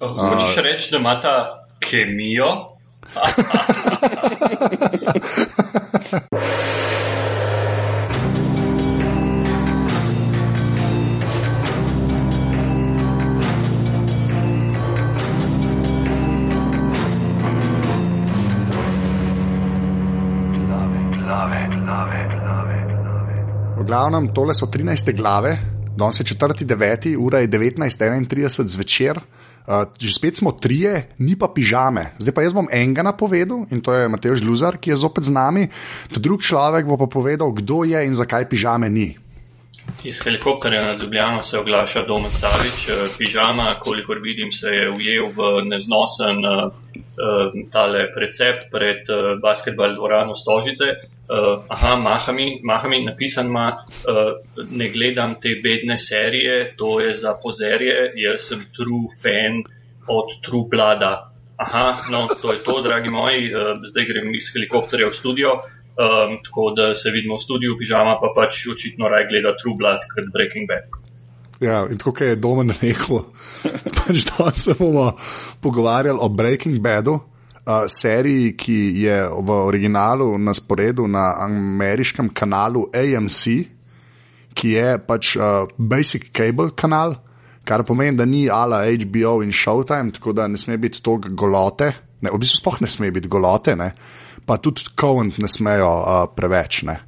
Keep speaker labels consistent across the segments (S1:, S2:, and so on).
S1: Hočeš reči, da ima ta kemijo?
S2: V glavnem, tole so 13 glave, danes je 4. 9. ura je 19.31 zvečer. Uh, že spet smo trije, ni pa pižame. Zdaj pa jaz bom enega napovedal in to je Matej Žluzar, ki je zopet z nami. Drug človek bo pa povedal, kdo je in zakaj pižame ni.
S1: Iz helikopterja nad Ljubljano se oglaša Domen Savič. Pižama, kolikor vidim, se je ujel v neznosen uh, tale precept pred basketbal dvorano Stožice. Aha, mahami, mahami napisan ima, ne gledam te bedne serije, to je za pozerje, jaz sem true fan od True Blada. Aha, no, to je to, dragi moji, zdaj grem iz helikopterja v studio. Um, tako da se vidimo v studiu, pižama pa pač očitno raj gleda True Blood kot Breaking Bad.
S2: Ja, in tako je Domen rekel, pač da se bomo pogovarjali o Breaking Badu, uh, seriji, ki je v originalu na sporedu na ameriškem kanalu AMC, ki je pač uh, Basic Cable kanal, kar pomeni, da ni ala HBO in Showtime, tako da ne sme biti toliko golote, ne, v bistvu sploh ne sme biti golote, ne, pa tudi Covent ne smejo uh, preveč. Ne.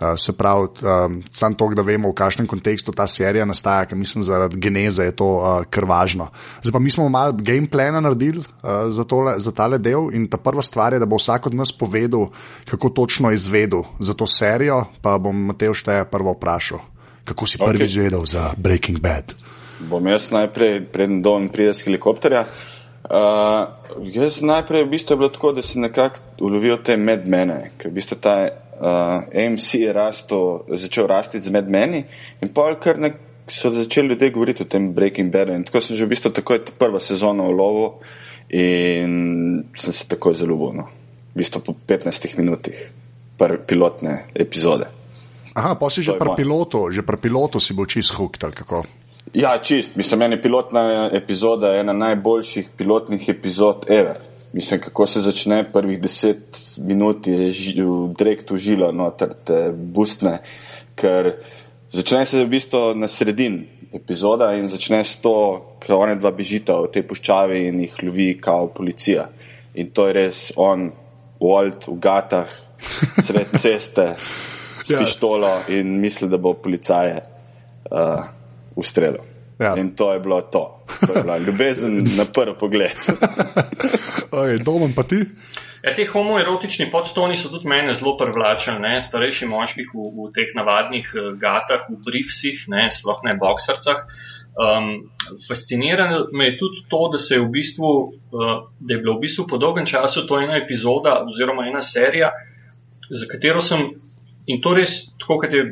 S2: Uh, se pravi, um, samo to, da vemo, v kakšnem kontekstu ta serija nastaja, ker mislim, zaradi geneze je to uh, kar važno. Zdaj pa mi smo malo gameplana naredili uh, za, tole, za tale del in ta prva stvar je, da bo vsak od nas povedal, kako točno je izvedel za to serijo, pa bom Mateo šteje prvo vprašal, kako si prvi okay. izvedel za Breaking Bad.
S3: Bom jaz najprej, preden dom pride z helikopterja. Uh, jaz najprej v bistvu je bilo tako, da sem nekako ulovil te medmene, ker v bistvu ta uh, AMC je rasto, začel rasti z medmeni in pol kar nek so začeli ljudje govoriti o tem Breaking Bad in tako sem že v bistvu takoj prva sezona v lovu in sem se takoj zaljubil, no. v bistvu po 15 minutih prve pilotne epizode.
S2: Aha, pa si že pri pilotu, že pri pilotu si bil čist huk, tako.
S3: Ja, čist. Mislim, meni pilotna epizoda je ena najboljših pilotnih epizod ever. Mislim, kako se začne prvih deset minut, je direkt užilo noter te bustne, ker začne se v bistvu na sredin epizoda in začne s to, ker one dva bežita v tej puščavi in jih lovi kao policija. In to je res on, Walt v gatah, sred ceste, s ja. pištolo in misli, da bo policaje. Uh, ustrelil. Ja. In to je bilo to. to je bila ljubezen na prvi pogled.
S2: Domen pa ti?
S1: Ja, te homoerotični podtoni so tudi mene zelo privlačili, starejši moški v, v teh navadnih uh, gatah, v brifsih, ne, sploh ne boksarcah. Um, fascinirano me je tudi to, da, je, v bistvu, uh, da je bilo v bistvu po dolgem času to ena epizoda oziroma ena serija, za katero sem In to res, tako kot je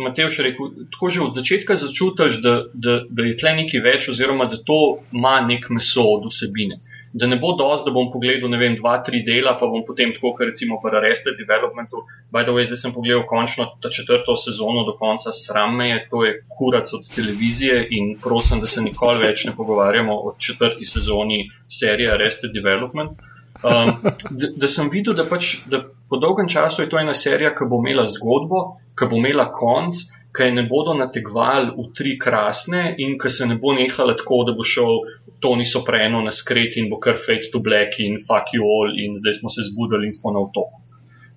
S1: Matej še rekel, tako že od začetka začutiš, da, da, da je tle nekaj več, oziroma da to ima nek meso od vsebine. Da ne bo dosti, da bom pogledal, ne vem, dva, tri dela, pa bom potem tako, kot recimo pri Arrested Developmentu, by the way, zdaj sem pogledal končno ta četrto sezono do konca, sram me je, to je kurac od televizije in prosim, da se nikoli več ne pogovarjamo o četrti sezoni serije Arrested Development. Um, da, da sem videl, da, pač, da po dolgem času je to ena serija, ki bo imela zgodbo, ki bo imela konc, ki je ne bodo nategvali v tri krasne in ki se ne bo nehala tako, da bo šel Tony Soprano na skret in bo kar fade to black in fuck you all in zdaj smo se zbudili in smo na otoku.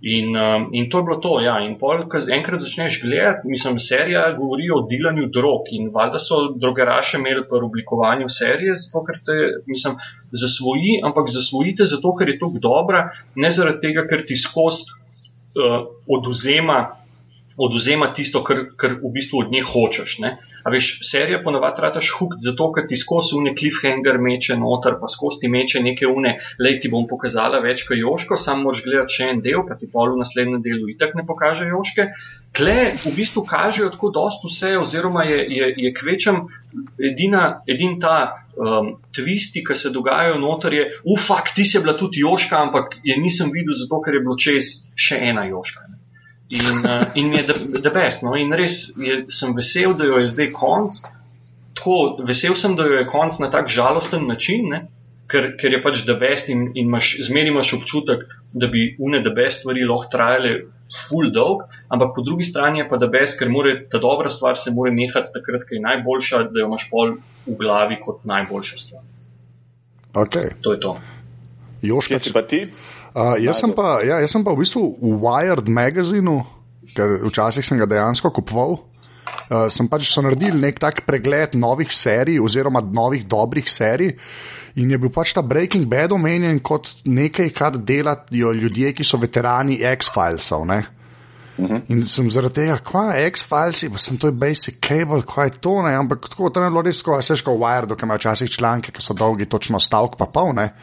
S1: In, um, in to je bilo to, ja. In pol, ko enkrat začneš gledati, mislim, serija govori o delanju drog in valjda so drogeraše imeli pri oblikovanju serije, zato ker te, mislim, zasvoji, ampak zasvojite zato, ker je to dobra, ne zaradi tega, ker ti skozi uh, oduzema, oduzema tisto, kar, kar v bistvu od nje hočeš. Ne? A veš, serija ponovadi trataš huk, zato ker ti skozi une cliffhanger meče noter, pa skozi ti meče neke une, lej ti bom pokazala več kot Joško, sam moraš gledati še en del, pa ti pol v naslednjem delu itak ne pokaže Joške. Tle v bistvu kažejo tako dost vse, oziroma je, je, je kvečem edina, edin ta um, twisti, ki se dogajajo noter, je, ufak, ti si bila tudi Joška, ampak je nisem videl, zato ker je bilo čez še ena Joška. Ne? In, uh, in mi je the, the best. No? In res je, sem vesel, da jo je zdaj konc. tako vesel sem, da jo je konc na tak žalosten način, ne? ker, ker je pač da best in, in imaš, zmeri imaš občutek, da bi une da best stvari lahko trajale full dolg, ampak po drugi strani je pa da best, ker more, ta dobra stvar se mora nehati takrat, ko je najboljša, da jo imaš pol v glavi kot najboljša stvar.
S2: Okay.
S1: To je to.
S2: Jož,
S3: Kje si pa ti?
S2: Uh, jaz, sem pa, ja, jaz sem pa v bistvu v Wired magazinu, ker včasih sem ga dejansko kupoval. Uh, sem pač so naredili nek tak pregled novih serij, oziroma novih dobrih serij, in je bil pač ta Breaking Bad omenjen kot nekaj, kar delajo ljudje, ki so veterani X-Filesov. Uh -huh. In sem zaradi tega, kva je X-Files, sem to je basic cable, kva je to, ne? ampak tako tam je bilo res, ko se ško Wired, ki ima včasih članke, ki so dolgi, točno stavek pa pol, ne.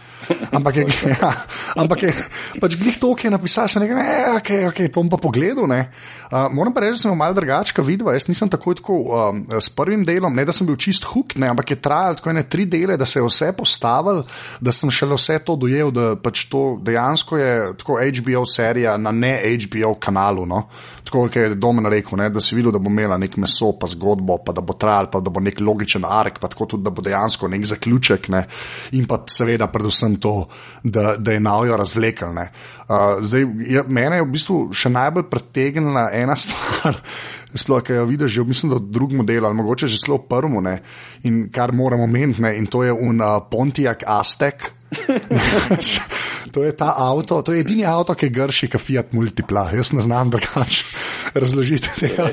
S2: Ampak je, ja, ampak je, pač glih to, ki je napisal, sem rekel, ne, ok, ok, to bom pa pogledal, ne. Uh, moram pa reči, da sem malo drugačka vidva, jaz nisem tako tako um, s prvim delom, ne da sem bil čist huk, ne, ampak je trajalo tako ene tri dele, da se je vse postavil, da sem šele vse to dojel, da pač to dejansko je tako HBO serija na ne HBO kanalu, no. Tako je Domen rekel, ne, da si videl, da bo imela nek meso, pa zgodbo, pa da bo trajal, pa da bo nek logičen ark, pa tako tudi, da bo dejansko nek zaključek. Ne, in pa seveda, predvsem to, da, da je navijo razvlekel. Uh, zdaj, je, mene je v bistvu še najbolj pretegnila ena stvar. Sploh, ki jo vidiš, že mislim, da v drugem delu, ali mogoče že zelo prvem, in kar moramo meniti, in to je un uh, Pontiac Aztek. to je ta avto, to je edini avto, ki grši, kot Fiat Multipla. Jaz ne znam drugače razložiti tega.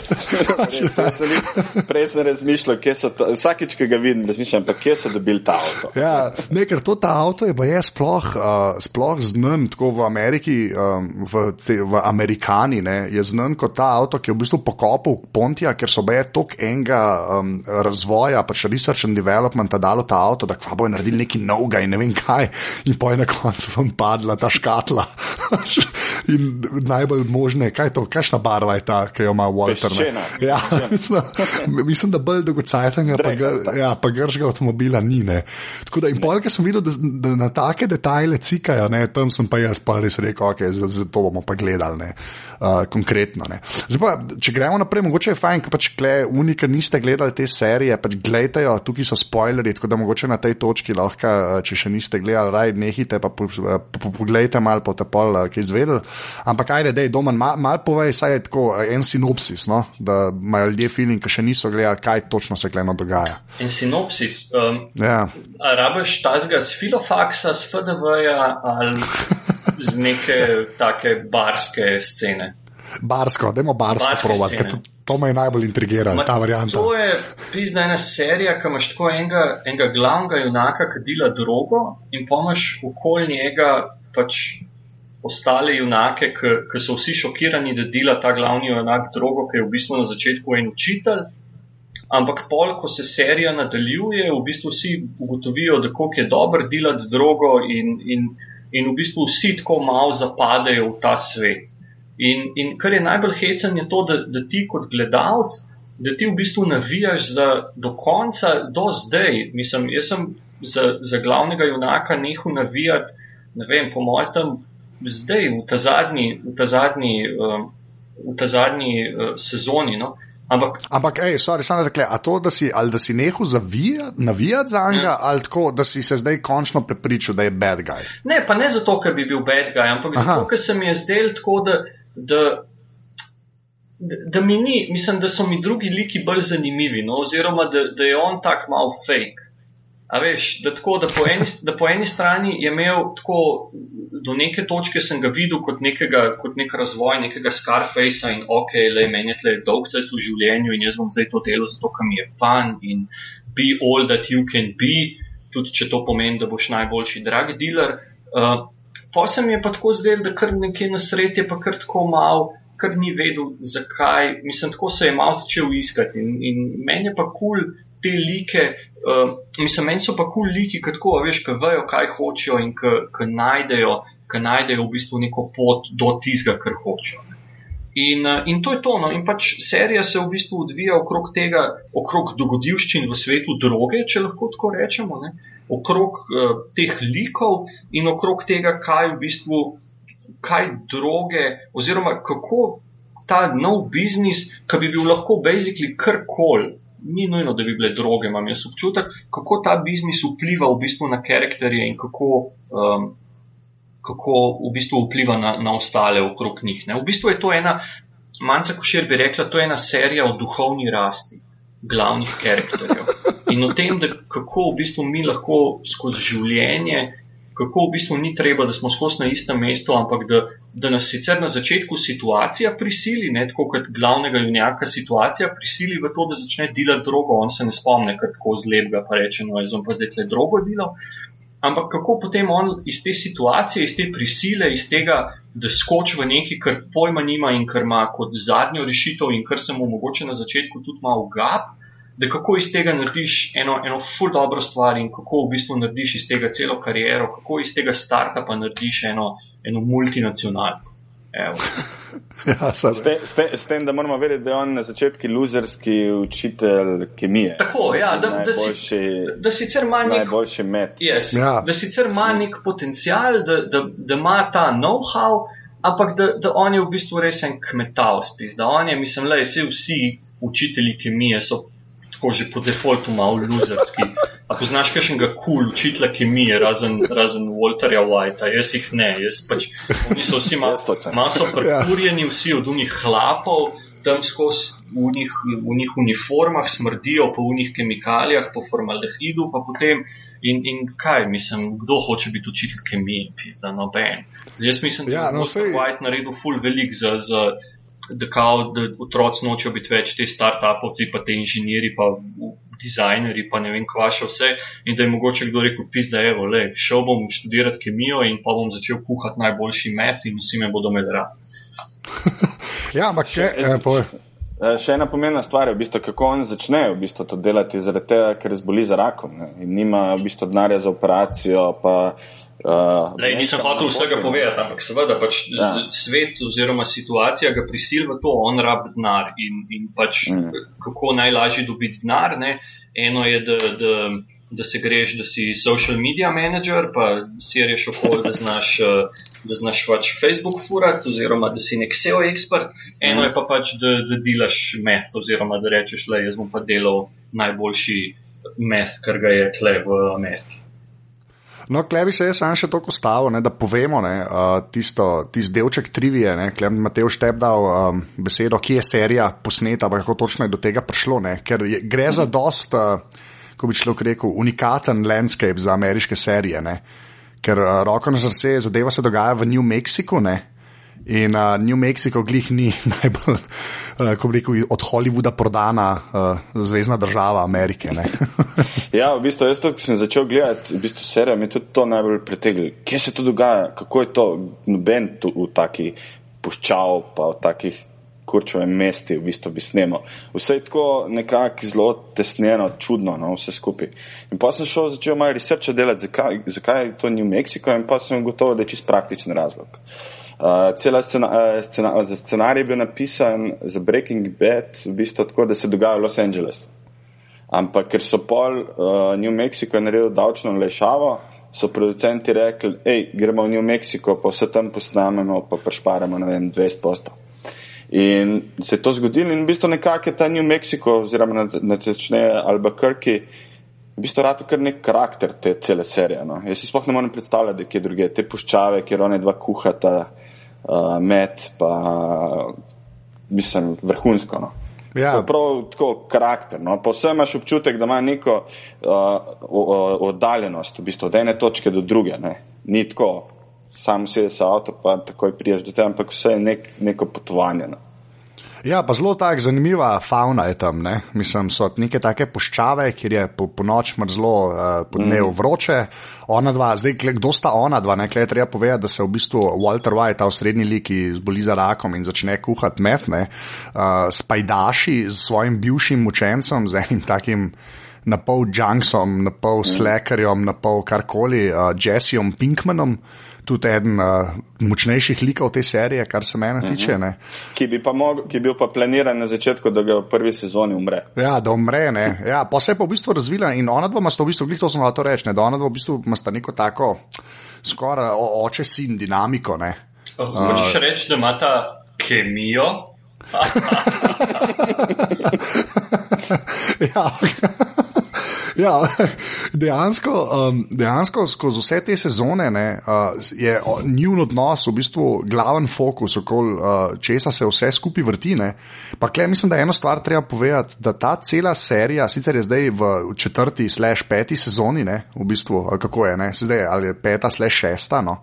S3: Prej sem razmišljal, kje so to, vsakič, ki ga vidim, razmišljam, pa kje so dobili ta avto.
S2: ja, ne, ker to ta avto je, je sploh, uh, sploh znan tako v Ameriki, um, v, te, v Amerikani, ne, je znan kot ta avto, ki je v bistvu pokopal Pontija, ker so bile tok enega um, razvoja, pač research and development, da dalo ta avto, da kva bojo naredili neki novega in ne vem kaj. In pa je na koncu vam padla ta škatla. in najbolj možne, kaj je to, kakšna barva je ta, ki jo ima Walter. Ja, mislim, mislim, da bolj dolgocajtanga, pa, gr, ja, pa grškega avtomobila ni. Ne. Tako da in pol, ki sem videl, da, da na take detajle cikajo, ne, tam sem pa jaz pa res rekel, ok, zato bomo pa gledali ne, uh, konkretno. Ne. Zdaj pa, če gremo naprej, mogoče je fajn, ker pač kle, unika niste gledali te serije, pač gledajte, tukaj so spoilerji, tako da mogoče na tej točki lahko, če še niste gledali, raj nehite, pa pogledajte malo po te pol, ki izvedeli. Ampak ajde, dej, doma, malo mal povej, saj je tako en sinopsis, no? da imajo ljudje feeling, ki še niso gledali, kaj točno se kleno dogaja.
S1: En sinopsis. Um,
S2: ja.
S1: Rabaš tazga z filofaksa, z FDV-ja ali z neke take barske scene?
S2: Barsko, dajmo barsko, barsko provati, ker to, to me je najbolj intrigiralo, ta varianta.
S1: To je pizna ena serija, ki imaš tako enega, enega glavnega junaka, ki dela drogo in pomaš okoli njega pač ostale junake, ki so vsi šokirani, da dela ta glavni junak drogo, ki je v bistvu na začetku en učitelj. Ampak pol, ko se serija nadaljuje, v bistvu vsi ugotovijo, da koliko je dobro delati drogo in, in, in v bistvu vsi tako malo zapadejo v ta svet. In, in kar je najbolj hecen, je to, da, da ti kot gledalec, da ti v bistvu navijaš za, do konca, do zdaj. Mislim, jaz sem za, za glavnega junaka nehal navijati, ne vem, po mojem tam zdaj, v ta zadnji, v ta zadnji, um, v ta zadnji uh, sezoni. No? Ampak,
S2: Ampak ej, sorry, samo rekle, a to, da si, ali da si nehal navijati za njega, ja. ali tako, da si se zdaj končno prepričal, da je bad guy.
S1: Ne, pa ne zato, ker bi bil bad guy, ampak Aha. zato, ker se mi je zdel tako, da, da, da, da mi ni, mislim, da so mi drugi liki bolj zanimivi, no? oziroma da, da je on tak mal fake. A veš, da, tako, da, po eni, da po eni strani je imel tako, do neke točke sem ga videl kot, nekega, kot nek razvoj nekega Scarfacea in ok, le meni je tle dolg čas v življenju in jaz bom zdaj to delo zato, ker mi je fan in be all that you can be, tudi če to pomeni, da boš najboljši drag dealer. Uh, pa se mi je pa tako zdel, da kar nekje na sredi je pa kar tako mal, kar ni vedel zakaj, mislim, tako se je mal začel iskati in, in meni je pa kul. Cool, te like, uh, mislim, meni so pa kul cool liki, ki tako, veš, ki vejo, kaj hočejo in ki najdejo, najdejo v bistvu neko pot do tizga, kar hočejo. In, uh, in to je to. No? In pač serija se v bistvu odvija okrog tega, okrog dogodivščin v svetu droge, če lahko tako rečemo, ne? okrog uh, teh likov in okrog tega, kaj v bistvu, kaj droge, oziroma kako ta nov biznis, ki bi bil lahko basically karkoli ni nujno, da bi bile droge, imam jaz občutek, kako ta biznis vpliva v bistvu na karakterje in kako, um, kako v bistvu vpliva na, na ostale okrog njih. Ne. V bistvu je to ena, manjka košir bi rekla, to je ena serija o duhovni rasti glavnih karakterjev. In o tem, da kako v bistvu mi lahko skozi življenje kako v bistvu ni treba, da smo skozi na istem mestu, ampak da, da nas sicer na začetku situacija prisili, ne tako kot glavnega junaka situacija prisili v to, da začne delati drogo, on se ne spomne, ker tako zlepga pa reče, no, jaz bom pa zdaj tle drogo delal. Ampak kako potem on iz te situacije, iz te prisile, iz tega, da skoči v neki, kar pojma nima in kar ima kot zadnjo rešitev in kar se mu mogoče na začetku tudi malo gab, da kako iz tega narediš eno, eno ful dobro stvar in kako v bistvu narediš iz tega celo kariero, kako iz tega startupa narediš eno, eno multinacionalko.
S3: ja, s tem, da moramo vedeti, da je on na začetku luzerski učitelj kemije.
S1: Tako, ja, da, da, si, da sicer ima nek,
S3: najboljši med.
S1: Yes, ja. Da sicer ima nek potencial, da, da, da ima ta know-how, ampak da, da on je v bistvu res en kmetavspis. Da on je, mislim, da vsi učitelji kemije so tako že po defaultu malo luzerski. A poznaš kakšnega kul cool učitla kemije, razen, razen Walterja Whitea, jaz jih ne, jaz pač, oni so vsi malo so prekurjeni, vsi od unih hlapov, tam skozi v njih, v njih uniformah smrdijo po unih kemikalijah, po formaldehidu, pa potem in, in kaj, mislim, kdo hoče biti učitelj kemije, pizda, noben. Jaz mislim, da ja, no, je Walter White naredil ful velik za, za da, kao, da otroci nočejo biti več te start-upovci, pa te inženirji, pa dizajnerji, pa ne vem, kva še vse. In da je mogoče kdo rekel, pis, da je, le, šel bom študirati kemijo in pa bom začel kuhati najboljši meth in vsi me bodo medra.
S2: ja, ampak še. Eh,
S3: eh, še ena pomembna stvar je, v bistvu, kako on začne v bistvu, to delati, zaradi tega, ker zboli za rakom ne? in nima v bistvu, denarja za operacijo. Pa,
S1: Uh, Lej, nisem hotel vsega povedati, ampak seveda pač ja. svet oziroma situacija ga prisilja v to, on rabi denar in, in pač mm. kako najlažje dobiti denar. Ne? Eno je, da, da, da se greš, da si social media manager, pa si reš okoli, da znaš, da znaš pač Facebook furat oziroma da si nek SEO ekspert. Eno mm. je pa pač, da, da delaš meth oziroma da rečeš, da jaz bom pa delal najboljši meth, kar ga je tle v Ameriki.
S2: No, klebi se je sam še toliko stavil, da povemo ne, uh, tisto, tisti delček trivije. Klem Mateo Štep dal um, besedo, ki je serija posneta, kako točno je do tega prišlo. Ne, ker je, gre za dost, uh, ko bi človek rekel, unikaten landscape za ameriške serije. Ne, ker uh, roko na srce zadeva se dogaja v New Mexico. Ne, In uh, New Mexico glih ni najbolj, uh, ko bi rekel, od Hollywooda prodana uh, zvezdna država Amerike.
S3: ja, v bistvu, jaz tudi, ko sem začel gledati v bistvu serijo, mi je tudi to najbolj pritegnilo. Kje se to dogaja, kako je to noben tu v taki puščav, pa v takih kurčovih mestih, v bistvu bi snemal. Vse je tako nekako zelo tesnjeno, čudno, no, vse skupaj. In pa sem šel, začel malo researcha delati, zakaj, zakaj je to New Mexico, in pa sem gotovo, da je čist praktičen razlog. Uh, cela scena, uh, scena, uh, scenarij je bil napisan za Breaking Bad, v bistvu tako, da se dogaja v Los Angelesu. Ampak ker so pol uh, New Mexico naredili davčno lešavo, so producenti rekli, hej, gremo v New Mexico, pa vse tam posnamemo, pa prešparamo, ne vem, 200 postov. In se je to zgodilo in v bistvu nekako je ta New Mexico, oziroma na začne Albuquerque, v bistvu rado kar nek karakter te cele serije. No. Jaz si sploh ne morem predstavljati, da je kje druge, te puščave, kjer one dva kuhata uh, med, pa mislim, vrhunsko. No. Ja. Prav tako karakter. No. Pa vse imaš občutek, da ima neko uh, oddaljenost, v bistvu od ene točke do druge. Ne. Ni tako, sam si se avto, pa takoj priješ do tega, ampak vse je nek, neko potovanje. No.
S2: Ja, pa zelo tako zanimiva fauna je tam. Ne? Mislim, so neke take puščave, kjer je po, po noč zelo uh, po dnevu mm. vroče. Ona dva, zdaj, kdo sta ona dva? Nekaj je treba povedati, da se v bistvu Walter White, ta srednji lik, ki zboli za rakom in začne kuhati mehne, uh, spajdaši s svojim bivšim učencem, z enim takim. Na pol Junksom, na pol mm. Slackerjem, na pol karkoli, uh, Jesseom Pinkmanom, uh, tudi eden uh, močnejših likov te serije, kar se mene mhm. tiče. Ne.
S3: Ki bi, mog, ki bi bil pa planiran na začetku, da ga v prvi sezoni umre.
S2: Ja, da umre. Ja, pa se je pa v bistvu razvila in ona dva ima v bistvu, to sem hotel reči, da ona dva v bistvu ima neko tako skoraj oče sin dinamiko.
S1: Hočeš uh, reči, da ima ta kemijo?
S2: ja. Ja, dejansko, um, dejansko skozi vse te sezone ne, uh, je njihov odnos v bistvu glaven fokus, okoli uh, česa se vse skupaj vrti. Ne. Pa klej, mislim, da eno stvar treba povedati, da ta cela serija, sicer je zdaj v četrti, slash peti sezoni, ne, v bistvu, kako je, ne, zdaj ali je peta, slash šesta. No.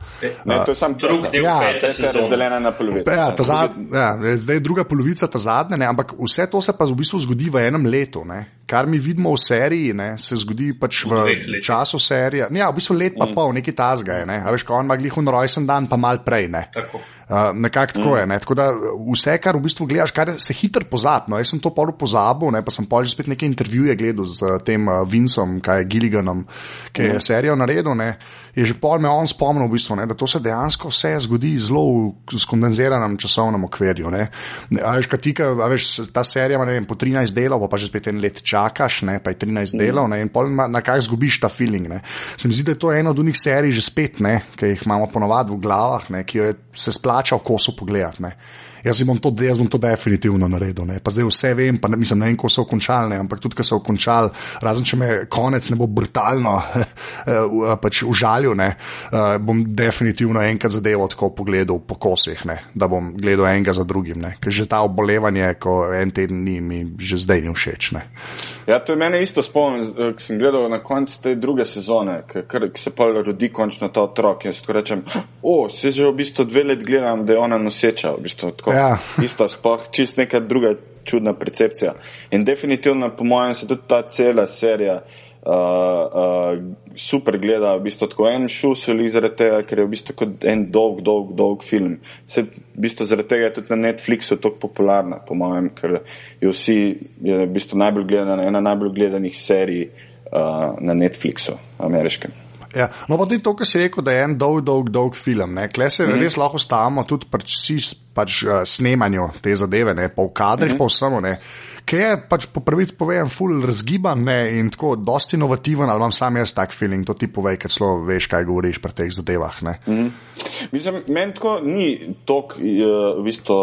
S3: Ne, to je samo
S1: Drug del
S2: Ja,
S1: pete sezone.
S3: razdeljena na polovico.
S2: Ja, ta zad, ja, zdaj je druga polovica, ta zadnja, ne, ampak vse to se pa v bistvu zgodi v enem letu. Ne. Kar mi vidimo v seriji, ne, se zgodi pač v, v času serije. Ja, v bistvu let pa pol, neki tazga je. Ne. A veš, ko on ima glihun rojsten dan, pa mal prej. Ne.
S1: Tako.
S2: Uh, Nekako tako je. Ne? Tako da vse, kar v bistvu gledaš, kar se hitro pozabi. No, jaz sem to pol pozabil, ne? pa sem pol že spet neke intervjuje gledal z uh, tem uh, Vincom, kaj je Gilliganom, ki je serijo naredil. Ne? Je že pol me on spomnil, v bistvu, ne? da to se dejansko vse zgodi zelo v skondenziranem časovnem okvirju. ne. A veš, kaj ti, ka- a veš, ta serija ima po 13 delov, pa že spet en let čakaš, ne? pa je 13 delov ne? in pol na, na kaj zgubiš ta feeling. Ne? Se mi zdi, da je to ena od unih serij že spet, ne? ki jih imamo ponovadi v glavah, ne? ki jo je se splača v kosu pogledati. Ne? Jaz bom to, jaz bom to definitivno naredil. Ne? Pa zdaj vse vem, pa ne, mislim, ne vem, ko so končali, ne? ampak tudi, ko so končali, razen če me konec ne bo brutalno eh, pač užalil, ne? Eh, bom definitivno enkrat zadevo tako pogledal po kosih, ne? da bom gledal enega za drugim. ne. Ker že ta obolevanje, ko en teden ni, mi že zdaj ni všeč. Ne?
S3: Ja, to je meni isto spomnim, ko sem gledal na koncu te druge sezone, ki se pa rodi končno ta otrok. Jaz ko rečem, o, se že v bistvu dve let gledam, da je ona noseča. V bistvu, tako,
S2: Ja.
S3: Isto, sploh čist neka druga čudna percepcija. In definitivno, po mojem, se tudi ta cela serija. Uh, uh, super gleda, v bistvu tako en šusel zaradi tega, ker je v bistvu kot en dolg, dolg, dolg film. Se, v bistvu zaradi tega je tudi na Netflixu tako popularna, po mojem, ker je vsi, je v bistvu najbolj gledana, ena najbolj gledanih serij uh, na Netflixu, ameriškem.
S2: Ja, no, pa tudi to, kar si rekel, da je en dolg, dolg, dolg film. Klej se mm. res lahko stavimo tudi pri pač, uh, snemanju te zadeve, ne, pa v kadrih, mm. pa vsemu. Ne. Ki je pač po pravici povedan, full razgiban ne, in tako dosti inovativen, ali imam sam jaz tak feeling, to ti povej, ker celo veš, kaj govoriš pri teh zadevah. Ne. Mm.
S3: Mislim, meni tako ni tok v bistvu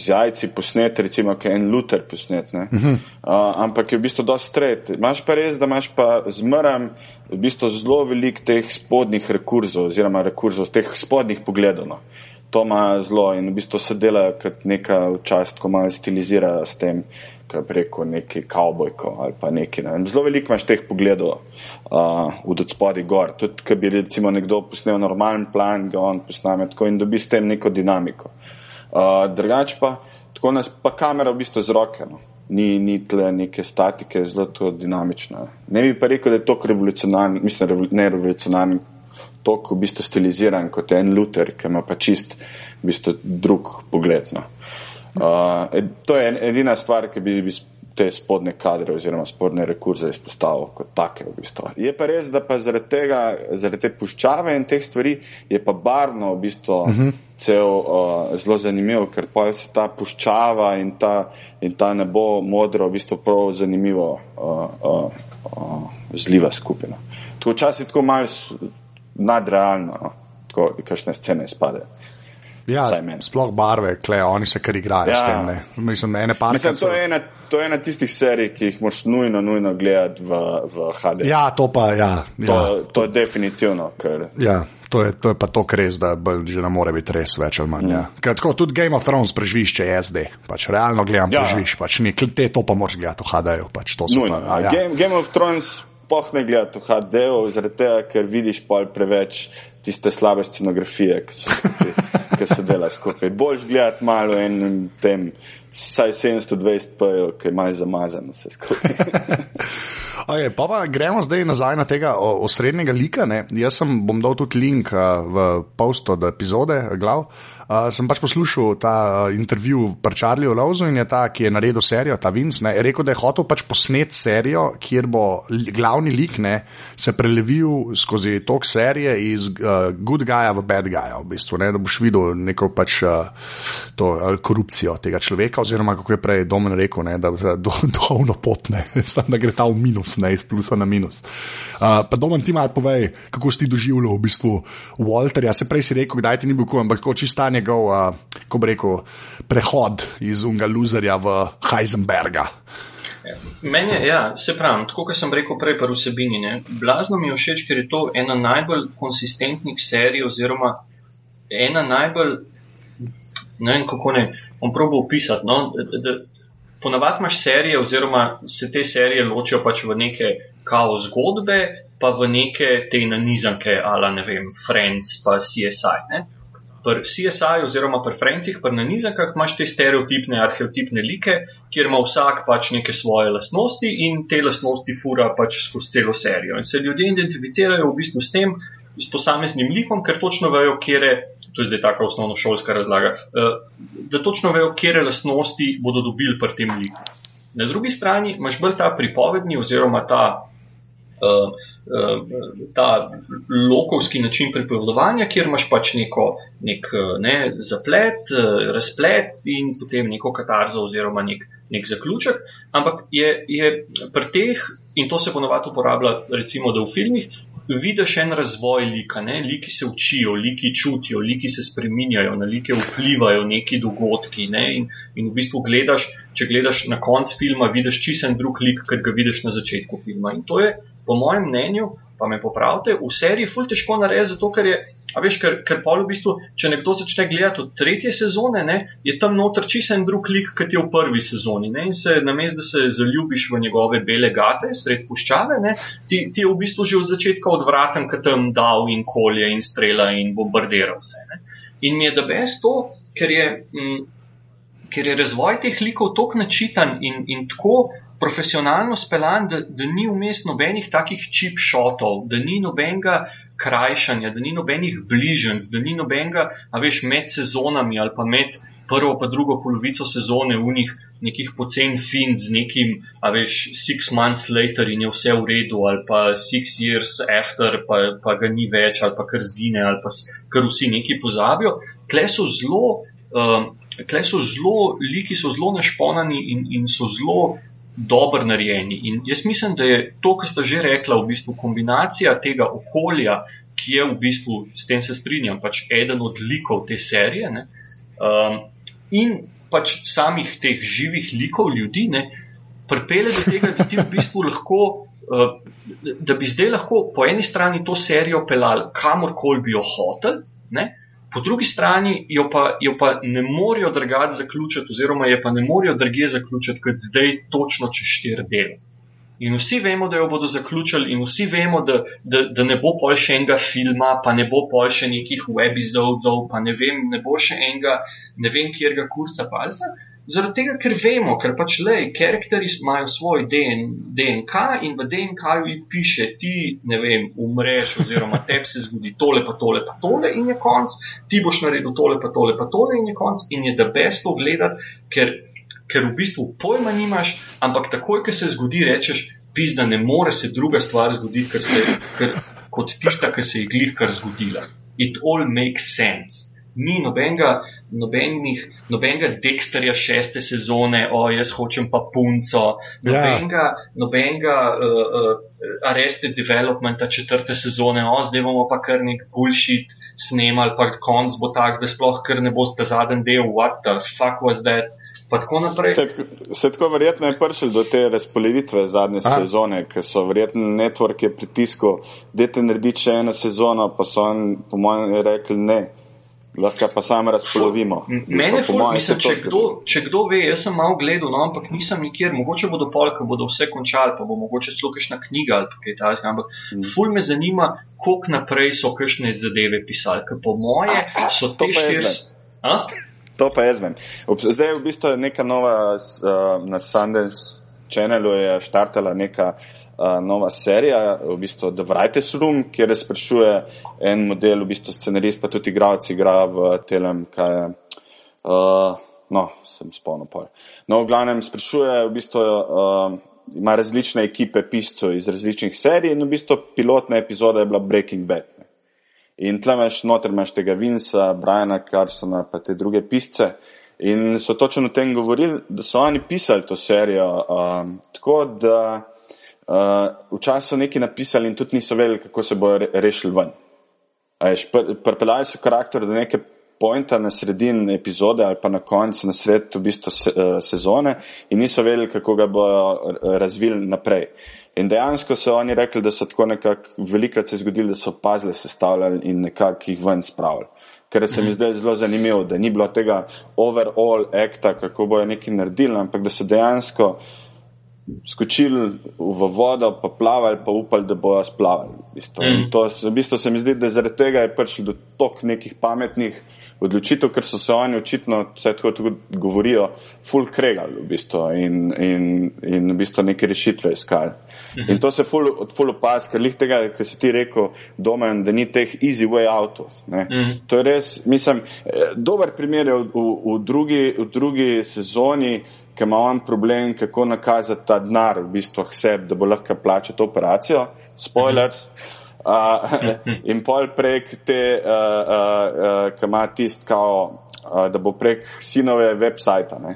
S3: z jajci posnet, recimo, kot en luter posnet, uh -huh. uh, ampak je v bistvu dosti stret. Imaš pa res, da imaš pa zmram v bistvu zelo velik teh spodnjih rekurzov, oziroma rekurzov, teh spodnjih pogledov. No. To ima zelo in v bistvu se dela kot neka včasih, ko malo stilizira s tem, kaj preko neki kavbojko ali pa neki. Ne. Zelo veliko imaš teh pogledov uh, v spodaj gor. Tudi, če bi recimo nekdo posnel normalen plan, ga on posname tako in dobi s tem neko dinamiko. Uh, drugač pa, tako nas pa kamera v bistvu z roke. No. Ni, ni tle neke statike, zelo to dinamično. Ne bi pa rekel, da je to revolucionarno, mislim, revo, ne revolucionarno, toliko v bistvu stiliziran kot en Luther, ki ima pa čist v bistvu drug pogled. No. Uh, to je edina stvar, ki bi, bi te spodne kadre oziroma spodne rekurze izpostavil kot take. V bistvu. Je pa res, da pa zaradi tega, zaradi te puščave in teh stvari je pa barno v bistvu uh -huh. cel uh, zelo zanimiv, ker pa se ta puščava in ta, in ta nebo modro v bistvu prav zanimivo uh, uh, uh, zliva skupina. To včasih tako malo nadrealno, no? tako kakšne scene izpadejo.
S2: Ja, sploh barve, kle, oni se kar igrajo
S3: Ja.
S2: s tem. Ne. Mislim, ene
S3: Mislim,
S2: parkrat
S3: to,
S2: so.
S3: je ena, to je ena tistih serij, ki jih moš nujno, nujno gledati v, v HD.
S2: Ja, to pa, ja.
S3: To,
S2: ja.
S3: to je definitivno, ker
S2: Ja, to je, to je pa to res, da že ne more biti res več ali manj. Mm. Ja. Ker Tako, tudi Game of Thrones preživiš, če je SD. Pač, realno gledam,
S3: Ja.
S2: ja. preživiš. Pač, ni, te to pa moraš gledati v HD-ju. Pač, to pa,
S3: Ja. Game, Game of Thrones poh ne gledati v HD-u, zaradi tega, ker vidiš pol preveč tiste slabe scenografije, ki so skupaj, ki se dela skupaj. Boljš gledati malo in tem, saj 720 p, ki je malo zamazano vse skupaj.
S2: Okay, pa, pa gremo zdaj nazaj na tega osrednjega lika. Ne. Jaz sem, bom dal tudi link v post od epizode, glav. Uh, sem pač poslušal ta uh, intervju pri Charlieju Lovzu in je ta, ki je naredil serijo, ta Vince, ne, rekel, da je hotel pač posnet serijo, kjer bo glavni lik ne, se prelevil skozi tok serije iz uh, good guya v bad guya, v bistvu, ne, da boš videl neko pač uh, to, uh, korupcijo tega človeka, oziroma kako je prej Domen rekel, ne, da je do, duhovno pot, ne, Samo, da gre ta v minus, ne iz plusa na minus. Uh, pa Domen ti malo povej, kako si ti doživljal v bistvu Walterja, se prej si rekel, kdaj ti ni bil kul, ampak kako čista njegov, uh, ko bi rekel, prehod iz unga loserja v Heisenberga.
S1: Meni je, ja, se pravi, tako kot sem rekel prej, pri vsebini, ne, blazno mi je všeč, ker je to ena najbolj konsistentnih serij, oziroma ena najbolj, ne vem kako ne, bom probo opisati. No, Ponavadi imaš serije, oziroma se te serije ločijo pač v neke kao zgodbe, pa v neke te nanizanke, ali ne vem, Friends, pa CSI. Ne? Pri CSI oziroma pri Frencih, pri nanizankah imaš te stereotipne, arhetipne like, kjer ima vsak pač neke svoje lastnosti in te lastnosti fura pač skozi celo serijo. In se ljudje identificirajo v bistvu s tem, s posameznim likom, ker točno vejo, kje je, to je zdaj taka osnovno šolska razlaga, uh, da točno vejo, kje lastnosti bodo dobili pri tem liku. Na drugi strani imaš bolj ta pripovedni oziroma ta uh, ta lokovski način pripovedovanja, kjer imaš pač neko, nek ne, zaplet, razplet in potem neko katarzo oziroma nek, nek zaključek. Ampak je, je pri teh, in to se ponovadi uporablja, recimo, da v filmih. Vidiš en razvoj lika, ne? liki se učijo, liki čutijo, liki se spreminjajo, na like vplivajo neki dogodki. Ne? In, in v bistvu gledaš, če gledaš na konc filma, vidiš čisen drug lik, kot ga vidiš na začetku filma. In to je po mojem mnenju, pa me popravite, v seriji ful težko narediti, zato ker je, a veš, ker, ker pa v bistvu, če nekdo začne gledati od tretje sezone, ne, je tam noter čisen drug lik, kot je v prvi sezoni. Ne, in se namest, da se zaljubiš v njegove bele gate, sred puščave, ne, ti, ti je v bistvu že od začetka odvraten, ker tam dal in kolje in strela in bombardira vse. Ne. In mi je da brez to, ker je. M, Ker je razvoj teh likov tako načitan in, in tako profesionalno speljan, da, da ni vmes nobenih takih čip šotov, da ni nobenega krajšanja, da ni nobenih bližnjic, da ni nobenega, a veš, med sezonami ali pa med prvo pa drugo polovico sezone v njih nekih pocen fin z nekim, a veš, six months later in je vse v redu, ali pa six years after, pa, pa ga ni več, ali pa kar zgine, ali pa kar vsi neki pozabijo. Tle so zelo. Um, Tle so zelo, liki so zelo našponani in, in so zelo dobro narejeni. In jaz mislim, da je to, kar ste že rekla, v bistvu kombinacija tega okolja, ki je v bistvu, s tem se strinjam, pač eden od likov te serije, ne, um, in pač samih teh živih likov ljudi, ne, pripelje do tega, da ti v bistvu lahko. Uh, da bi zdaj lahko po eni strani to serijo pelali kamorkoli bi jo hotel, ne? Po drugi strani jo pa, jo pa ne morejo drgati zaključiti, oziroma je pa ne morejo drugje zaključiti, kot zdaj, točno čez štiri dele. In vsi vemo, da jo bodo zaključili, in vsi vemo, da, da, da ne bo pol še enega filma, pa ne bo pol še nekih webizodov, pa ne vem, ne bo še enega, ne vem, kjer ga kurca palca. Zaradi tega, ker vemo, ker pač le, karakteri imajo svoj DN, DNK in v DNK-ju jih piše, ti, ne vem, umreš, oziroma tebi se zgodi tole, pa tole, pa tole in je konc, ti boš naredil tole, pa tole, pa tole in je konc in je da best to gledati, ker, ker v bistvu pojma nimaš, ampak takoj, ko se zgodi, rečeš, pizda, ne more se druga stvar zgoditi, ker se, ker, kot tista, ki se je glih kar zgodila. It all makes sense ni nobenega, nobenih, nobenega Dexterja šeste sezone, o jaz hočem pa punco, nobenega, ja. nobenega uh, uh, Arrested Developmenta četrte sezone, o zdaj bomo pa kar nek bullshit snemali, pa konc bo tak, da sploh kar ne bo ta zadnji del, what the fuck was that. Se,
S3: se tako verjetno je prišel do te razpolivitve zadnje A? sezone, ker so verjetno network je pritiskal, da te naredi še eno sezono, pa so on, po mojem, rekli ne lahko pa sami razpolovimo.
S1: Mene ful, mislim, če, kdo, če kdo ve, jaz sem malo gledal, no, ampak nisem nikjer, mogoče bodo pol, ko bodo vse končali, pa bo mogoče celo kakšna knjiga ali kaj takega, ampak mm. ful me zanima, koliko naprej so kakšne zadeve pisali, ker po moje so te štiri.
S3: To pa jaz vem. Zdaj je v bistvu neka nova uh, na Sundance channelu je štartala neka nova serija, v bistvu The Writers Room, kjer sprašuje en model, v bistvu scenarist, pa tudi igralec igra v telem, kaj je. Uh, no, sem spomnil pol. No, v glavnem sprašuje, v bistvu uh, ima različne ekipe piscev iz različnih serij in v bistvu pilotna epizoda je bila Breaking Bad. Ne. In tle imaš noter imaš tega Vinsa, Briana Carsona, pa te druge pisce. In so točno o tem govorili, da so oni pisali to serijo, um, tako da uh, včasih so nekaj napisali in tudi niso vedeli, kako se bojo re rešili ven. Pripeljali so karakter do neke pointa na sredini epizode ali pa na koncu, na sredo v bistvu se, uh, sezone in niso vedeli, kako ga bodo razvili naprej. In dejansko so oni rekli, da so tako nekako velikrat se zgodili, da so pazle sestavljali in nekako jih ven spravili. Ker se mi zdaj zelo zanimivo, da ni bilo tega overall akta, kako bojo neki naredili, ampak da so dejansko skočili v vodo, pa plavali, pa upali, da bojo splavali. V bistvu. Mm. To, v bistvu se mi zdi, da zaradi tega je prišlo do tok nekih pametnih odločitev, ker so se oni očitno, vse tako tudi govorijo, full kregali v bistvu in, in, in v bistvu neke rešitve iskali. Mm -hmm. In to se full, full opas, ker lih tega, kar si ti rekel, domen, da ni teh easy way outov. Mm -hmm. To je res, mislim, eh, dober primer je v, v, v, drugi, v drugi sezoni, ki ima on problem, kako nakazati ta denar v bistvu sebi, da bo lahko plačal to operacijo. Spoilers. Mm -hmm. Uh, in pol prek te, uh, uh, uh, ki ima tist, kao, uh, da bo prek sinove websajta. Uh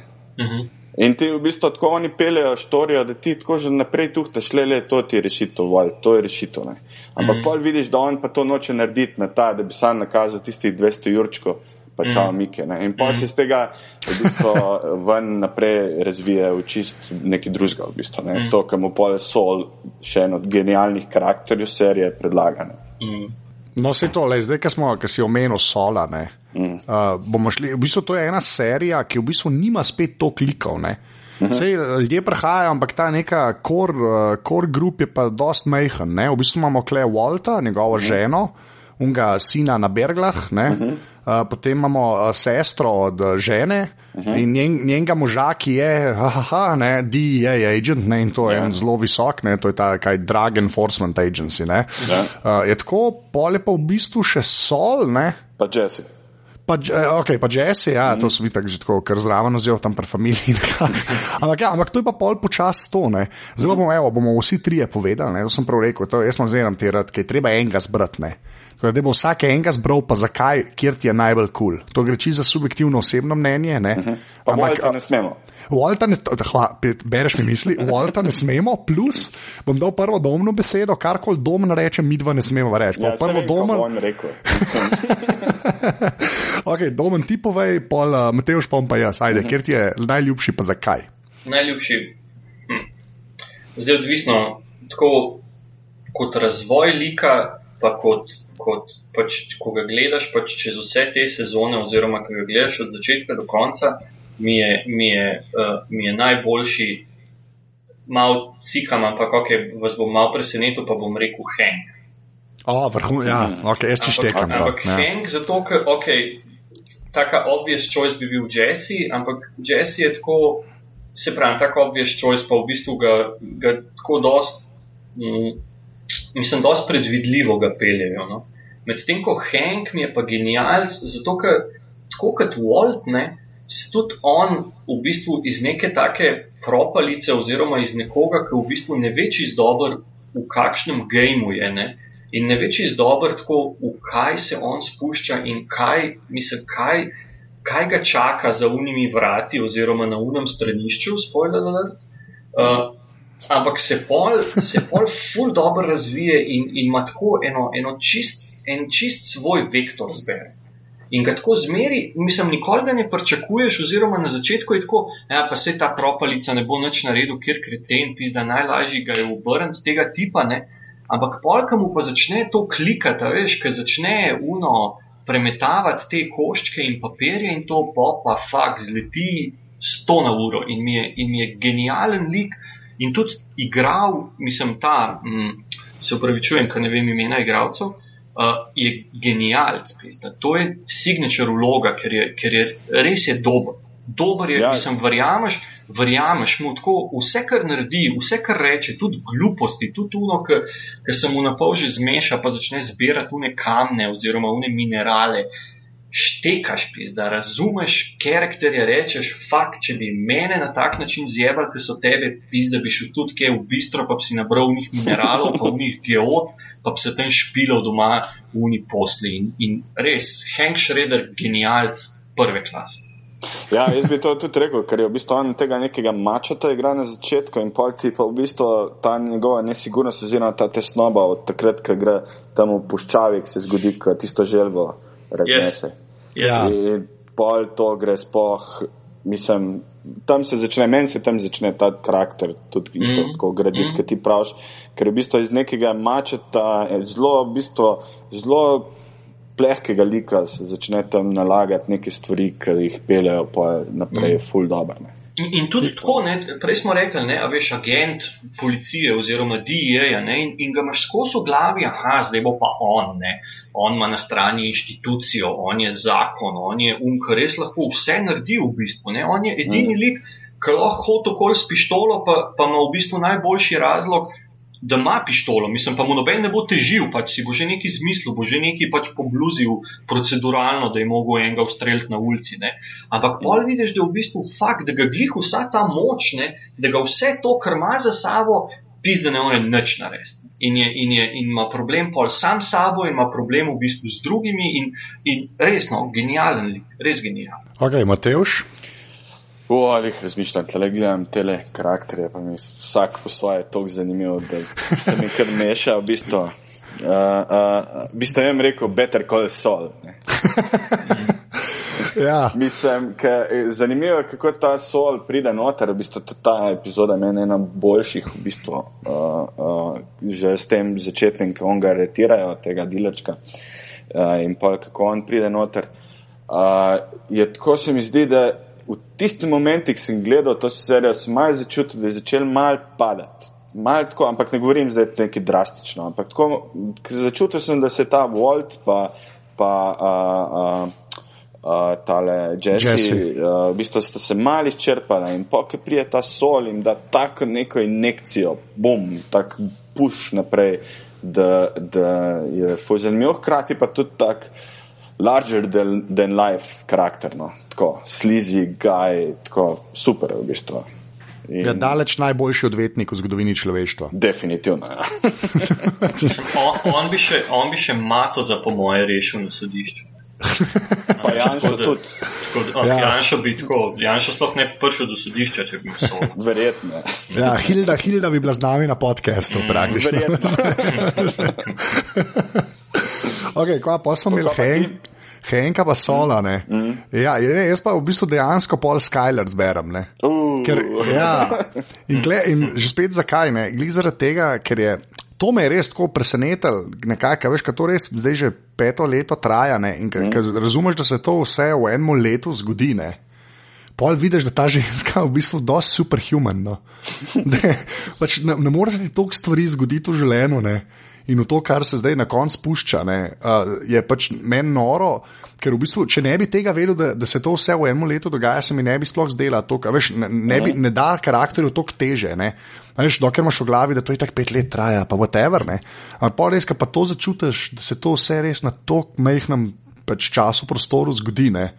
S3: mhm. -huh. In ti v bistvu tako oni peljejo štorijo, da ti tako že naprej tuhtaš, le, le, to ti je rešitev, val, to je rešitev. Ne. Ampak mhm. -huh. pol vidiš, da on pa to noče narediti na ta, da bi sam nakazal tistih 200 jurčkov pa čau, mm. Mike. Ne? In pa se iz tega v bistvu ven naprej razvije v čist neki drugega, v bistvu, mm. to, kar mu pole sol, še en od genialnih karakterjev serije predlagane. Mm.
S2: No, se to, le, zdaj, ki smo, ki si omenil sola, ne, mm. uh, bomo šli, v bistvu to je ena serija, ki v bistvu nima spet to klikov, ne. Vse mhm. ljudje prihajajo, ampak ta neka core uh, grup je pa dost mehen. Ne? V bistvu imamo Klej Walta, njegovo mm. ženo, unga sina na Berglah, uh -huh. Uh, potem imamo uh, sestro od uh, žene uh -huh. in njen, njenega moža, ki je, haha, ne, DEA agent, ne, in to je ja. zelo visok, ne, to je ta kaj Drug Enforcement Agency. Ne, ja. uh, je tako, pole pa v bistvu še sol, ne.
S3: Pa Jesse.
S2: Pa, okay, pa Jesse, ja, mm. to so vi tako že tako, ker zraven ozijo tam pri familiji. ampak, ja, ampak to je pa pol počas to. Ne. Zdaj bomo, evo, bomo vsi trije povedali, ne, to sem prav rekel, to, jaz sem zelo te rad, ker je treba enega zbrati. Da bo vsak enega zbral, pa zakaj, kjer ti je najbolj kul. Cool. To gre čisto za subjektivno osebno mnenje. Ne? Uh
S3: -huh. Ampak ne smemo.
S2: Walter ne, hva, bereš mi misli, Walter ne smemo, plus bom dal prvo domno besedo, kar koli dom reče, mi dva ne smemo reči.
S3: Ja, prvo domen.
S2: ok, domen ti povej, pol uh, Mateoš pa pa jaz, ajde, uh -huh. kjer ti je najljubši, pa zakaj?
S1: Najljubši. Hm. Zdaj odvisno, tako kot razvoj lika pa kot, kot pač, ko ga gledaš pač čez vse te sezone, oziroma ko ga gledaš od začetka do konca, mi je, mi je, uh, mi je najboljši. Mal cikam, ampak okay, vas bom mal presenetil, pa bom rekel Hank.
S2: Oh, vrhu, ja, mhm. ok, jaz češtekam.
S1: Ampak, ampak ja. Hank, zato ker, ok, taka obvious choice bi bil Jesse, ampak Jesse je tako, se pravi, taka obvious choice, pa v bistvu ga, ga tako dost. Mm, mislim, dosti predvidljivo ga peljejo. No? Medtem ko Hank mi je pa genialc, zato ker tako kot Walt, ne, se tudi on v bistvu iz neke take propalice oziroma iz nekoga, ki v bistvu ne ve čist dobro, v kakšnem gameu je. Ne? In ne več iz dobro, tako v kaj se on spušča in kaj, mislim, kaj, kaj ga čaka za unimi vrati, oziroma na unem stranišču, spoiler alert. Uh, ampak se pol, se pol ful dobro razvije in, in ima tako eno, eno čist, en čist svoj vektor zbere. In ga tako zmeri, mislim, nikoli ga ne pričakuješ, oziroma na začetku je tako, ja, pa se ta propalica ne bo nič naredil, ker kreten, pizda najlažji ga je obrniti tega tipa, ne. Ampak polka mu pa začne to klikati, veš, ker začne uno premetavati te koščke in papirje in to pa fakt zleti 100 na uro in mi je, in mi je genijalen lik, in tudi igral, mislim, ta, m, mm, se upravičujem, ker ne vem imena igralcev, uh, je genijalc. To je signature vloga, ker je, ker je res je dober. Dober je, ja. mislim, verjameš, verjameš mu tako, vse, kar naredi, vse, kar reče, tudi gluposti, tudi uno, ker se mu na pol že zmeša, pa začne zbirati une kamne oziroma une minerale. Uh, štekaš, da razumeš karakterje, rečeš, fakt, če bi mene na tak način zjebal, ker so tebe, da bi šel tudi kaj v bistro, pa bi si nabral njih mineralov, pa v njih geot, pa bi se tam špilal doma v njih posli. In, in res, Hank Schroeder, genialc prve klase.
S3: Ja, jaz bi to tudi rekel, ker je v bistvu on tega nekega mačota igra na začetku in pol ti pa v bistvu ta njegova nesigurnost oziroma ta tesnoba od takrat, ko gre tam v puščavi, se zgodi, ko tisto želvo raznese. Yes.
S2: Ja.
S3: In pol to gre spoh, mislim, tam se začne, meni se tam začne ta karakter tudi isto,
S1: Mhm.
S3: ko graditi, mm. kot ti praviš, ker je v bistvu iz nekega mačeta, eh, zelo, v bistvu, zelo plehkega lika se začne tam nalagati neke stvari, ki jih peljejo pa naprej, mm. full dobro.
S1: In, in tudi tako, ne, prej smo rekli, ne, a veš, agent policije oziroma ne, in, in ga imaš skozi v glavi, aha, zdaj bo pa on, ne, on ima na strani inštitucijo, on je zakon, on je um, ki res lahko vse naredi v bistvu, ne, on je edini lik, ki lahko hodi okoli s pištolo, pa, pa ima v bistvu najboljši razlog, da ima pištolo, mislim, pa mu noben ne bo težil, pač si bo že neki zmislil, bo že neki pač pobluzil proceduralno, da je mogel enega ustreliti na ulici. Ne. Ampak pol vidiš, da je v bistvu fakt, da ga glih vsa ta moč, ne, da ga vse to, kar ima za sabo, pizde ne more nič narediti. In, je, in, je, in ima problem pol sam s sabo, ima problem v bistvu z drugimi, in, in resno, genijalen res genijalen.
S2: Ok, Mateoš.
S3: O, ali jih razmišljam, tle gledam tele karakterje, pa mi vsak po svoje tako zanimivo, da se mi kar meša, v bistvu. Uh, uh, v bistvu jim rekel, better call Saul.
S2: Ja.
S3: Mislim, ke, zanimivo je, kako ta sol pride noter. V bistvu ta epizoda je meni ena boljših, v bistvu, uh, uh, že s tem začetnim, ko on ga aretirajo, tega dilečka uh, in pa kako on pride noter. Uh, je tako se mi zdi, da v tistih momentih, ki sem gledal to serijo, sem malo začutil, da je začel mal padati. Mal tako, ampak ne govorim zdaj nekaj drastično. Ampak tako, začutil sem, da se ta Walt pa, pa uh, uh, uh, tale Jesse,
S2: Jesse.
S3: Uh, v bistvu sta se mali izčrpala in ki prije ta sol in da tako neko injekcijo, bom, tak puš naprej, da, da je ful zanimiv, hkrati pa tudi tak larger than, than life karakter, no. tako slizi, gaj, tako super v bistvu. In
S2: Ja, daleč najboljši odvetnik v zgodovini človeštva.
S3: Definitivno. Ja.
S1: On, on, bi še, on bi še mato za pomoje rešil na sodišču.
S3: Pa Janša tudi,
S1: Tako,
S2: Ja.
S1: ja. Janša bi tako, Janša sploh ne bi prišel do sodišča, če bi bil sol.
S3: verjetno.
S2: Ja, Hilda, Hilda bi bila z nami na podkastu, praktično.
S3: Verjetno.
S2: Okay, kva, pa smo imeli? Henk, Henka pa Sola. Mm. Mm. Ja, ne, jaz pa v bistvu dejansko pol Skyler zberem. Ne.
S3: Uh,
S2: Ker, ja, in, gle, in že spet zakaj? Ne? Glih zaradi tega, ker je. To me je res tako presenetilo, nekako, veš, kaj to res zdaj že peto leto traja. Ne? In ka, ka razumeš, da se to vse v enem letu zgodi. Ne? Pol vidiš, da ta ženska v bistvu je dosti superhuman. No? Da, pač ne, ne more se ti toliko stvari zgoditi v življenju. Ne? In v to, kar se zdaj na koncu spušča, ne, uh, je pač meni noro, ker v bistvu, če ne bi tega vedel, da, da se to vse v enem letu dogaja, se mi ne bi sploh zdela to, veš, ne, ne, bi, ne da karakterju toliko teže. Ne. Veš, dokler imaš v glavi, da to je tako pet let traja, pa whatever. Ampak pa res, ko pa to začutiš, da se to vse res na tako majhnem pač času, prostoru zgodi. Ne.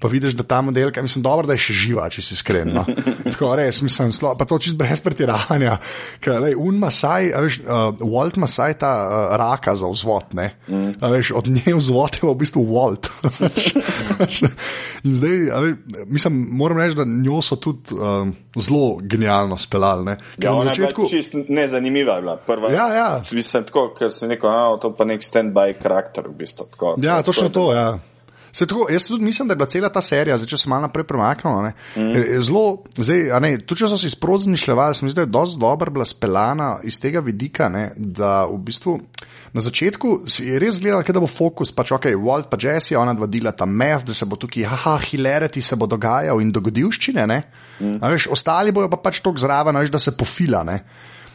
S2: Pa vidiš, da ta modelka, mislim, dobro, da je še živa, če si iskren. No. Tako res, mislim, slo, pa to čist brez pretiravanja. Ker, lej, un Masaj, a veš, uh, Walt Masaj ta uh, raka za vzvod, ne. Mm. Veš, od nje vzvod je v bistvu Walt. In zdaj, a veš, mislim, moram reči, da njo so tudi um, zelo genialno speljali. ne. Ker
S3: Ja,
S2: na začetku.
S3: čist nezanimiva. Je bila. Prva,
S2: Ja, ja.
S3: Mislim, tako, ker sem rekel, da to pa nek stand-by karakter. V bistvu, tako,
S2: Ja, točno to. Ja. Se tako, jaz tudi mislim, da je bila cela ta serija, zdaj če se malo naprej premaknemo. ne, je- je Zelo, zdaj, a ne, tudi če so si sproti zmišljali, se mi zdi, da je dosti dobro bila speljana iz tega vidika, ne, da v bistvu na začetku si je res gledal, da bo fokus, pač ok, Walt pa Jesse, ona dva dela ta meth, da se bo tukaj, haha, hilarity se bo dogajal in dogodivščine, ne. Mm. Veš, ostali bojo pa pač tok zraven, a veš, da se pofila, ne.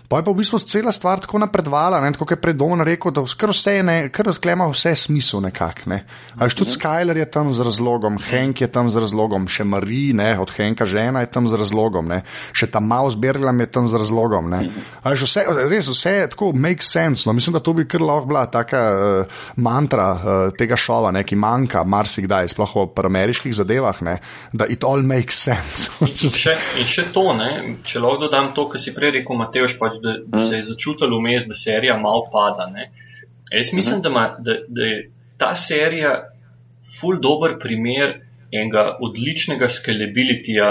S2: Pa je pa v bistvu cela stvar tako napredvala, ne, tako kot je predon rekel, da kar vse je, kar odklema vse smisel nekako. Ne. A veš, tudi Skyler je tam z razlogom, Henk je tam z razlogom, še Marie, ne, od Henka žena je tam z razlogom, ne. še ta Maus Berglam je tam z razlogom. Ne. A veš, vse, res vse tako make sense. No. Mislim, da to bi kar lahko bila taka uh, mantra uh, tega šova, ne, ki manjka marsikdaj, sploh v ameriških zadevah, ne, da it all makes sense.
S1: In še, in še to, ne, če lahko dodam to, kar si prej rekel, Mateoš, pač, da, da se je začutilo vmes, da serija malo pada. Ne. Jaz mislim, da, ma, da, da je ta serija ful dober primer enega odličnega scalabilityja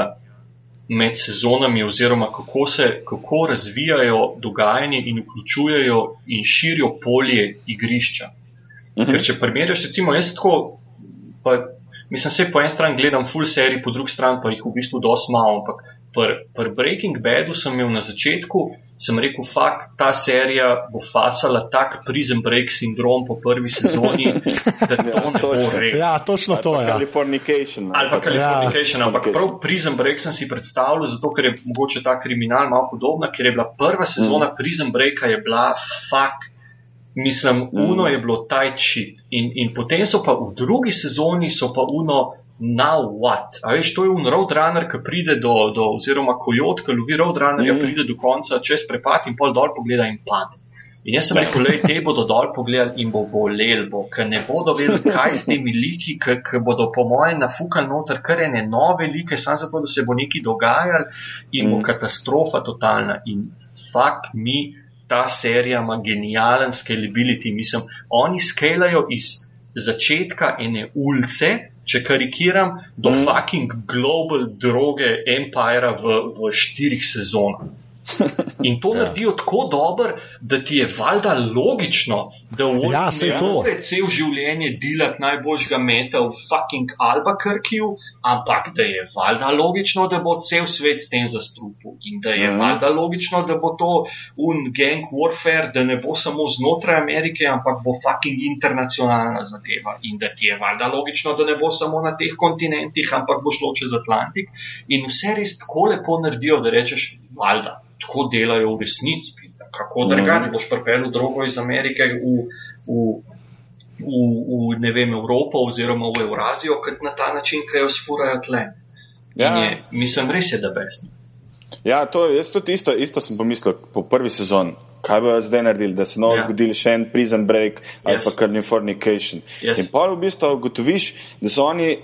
S1: med sezonami, oziroma kako se kako razvijajo dogajanje in vključujejo in širijo polje igrišča. Ker če primerjaš, recimo, jaz tako, pa mislim, se po eni strani gledam full serij, po drugi strani pa jih v bistvu dosti malo, ampak pri pr Breaking Badu sem imel na začetku, sem rekel, fakt, ta serija bo fasala tak prison break sindrom po prvi sezoni, da to ja, ne bo res.
S2: Ja, točno to je.
S3: Ja. Californication.
S1: Ali pa Californication, ja. ampak prav prison break sem si predstavljal, zato ker je mogoče ta kriminal malo podobna, ker je bila prva sezona mm. prison breaka je bila fakt. Mislim, mm. uno je bilo tajči in, in potem so pa v drugi sezoni so pa uno now what. A veš, to je un roadrunner, ki pride do, do oziroma kojot, ki lovi roadrunnerja, mm. pride do konca čez prepad in pol dol pogleda in pade. In jaz sem rekel, le te bodo dol pogledali in bo bolel, bo, ker ne bodo vedeli, kaj s temi liki, ker bodo po mojem nafukali noter kar ene nove like, samo zato, da se bo nekaj dogajalo in mm. bo katastrofa totalna. In fakt mi, ta serija ima genijalen scalability, mislim, oni skalajo iz začetka ene ulice, če karikiram, do mm. fucking global droge empira v, v štirih sezonah. In to ja. naredijo tako dobro, da ti je valjda logično, da v
S2: ja,
S1: ne more cel življenje delati najboljšega meta v fucking Albuquerqueju, ampak da je valjda logično, da bo cel svet s tem zastrupil. In da je mm. valjda logično, da bo to un gang warfare, da ne bo samo znotraj Amerike, ampak bo fucking internacionalna zadeva. In da ti je valjda logično, da ne bo samo na teh kontinentih, ampak bo šlo čez Atlantik. In vse res tako lepo naredijo, da rečeš valjda tako delajo v resnici. Kako drugače boš pripeljal drogo iz Amerike v, v, v, v ne vem, Evropo oziroma v Eurazijo, kot na ta način, ki jo sfurajo tle. Ja. Je, mislim, res je, da besni.
S3: Ja, to, jaz tudi isto, isto sem pomislil po prvi sezoni. Kaj bojo zdaj naredili, da se novo ja. zgodili še en prison break ali yes. pa Californication. Yes. In pa v bistvu ugotoviš, da so oni,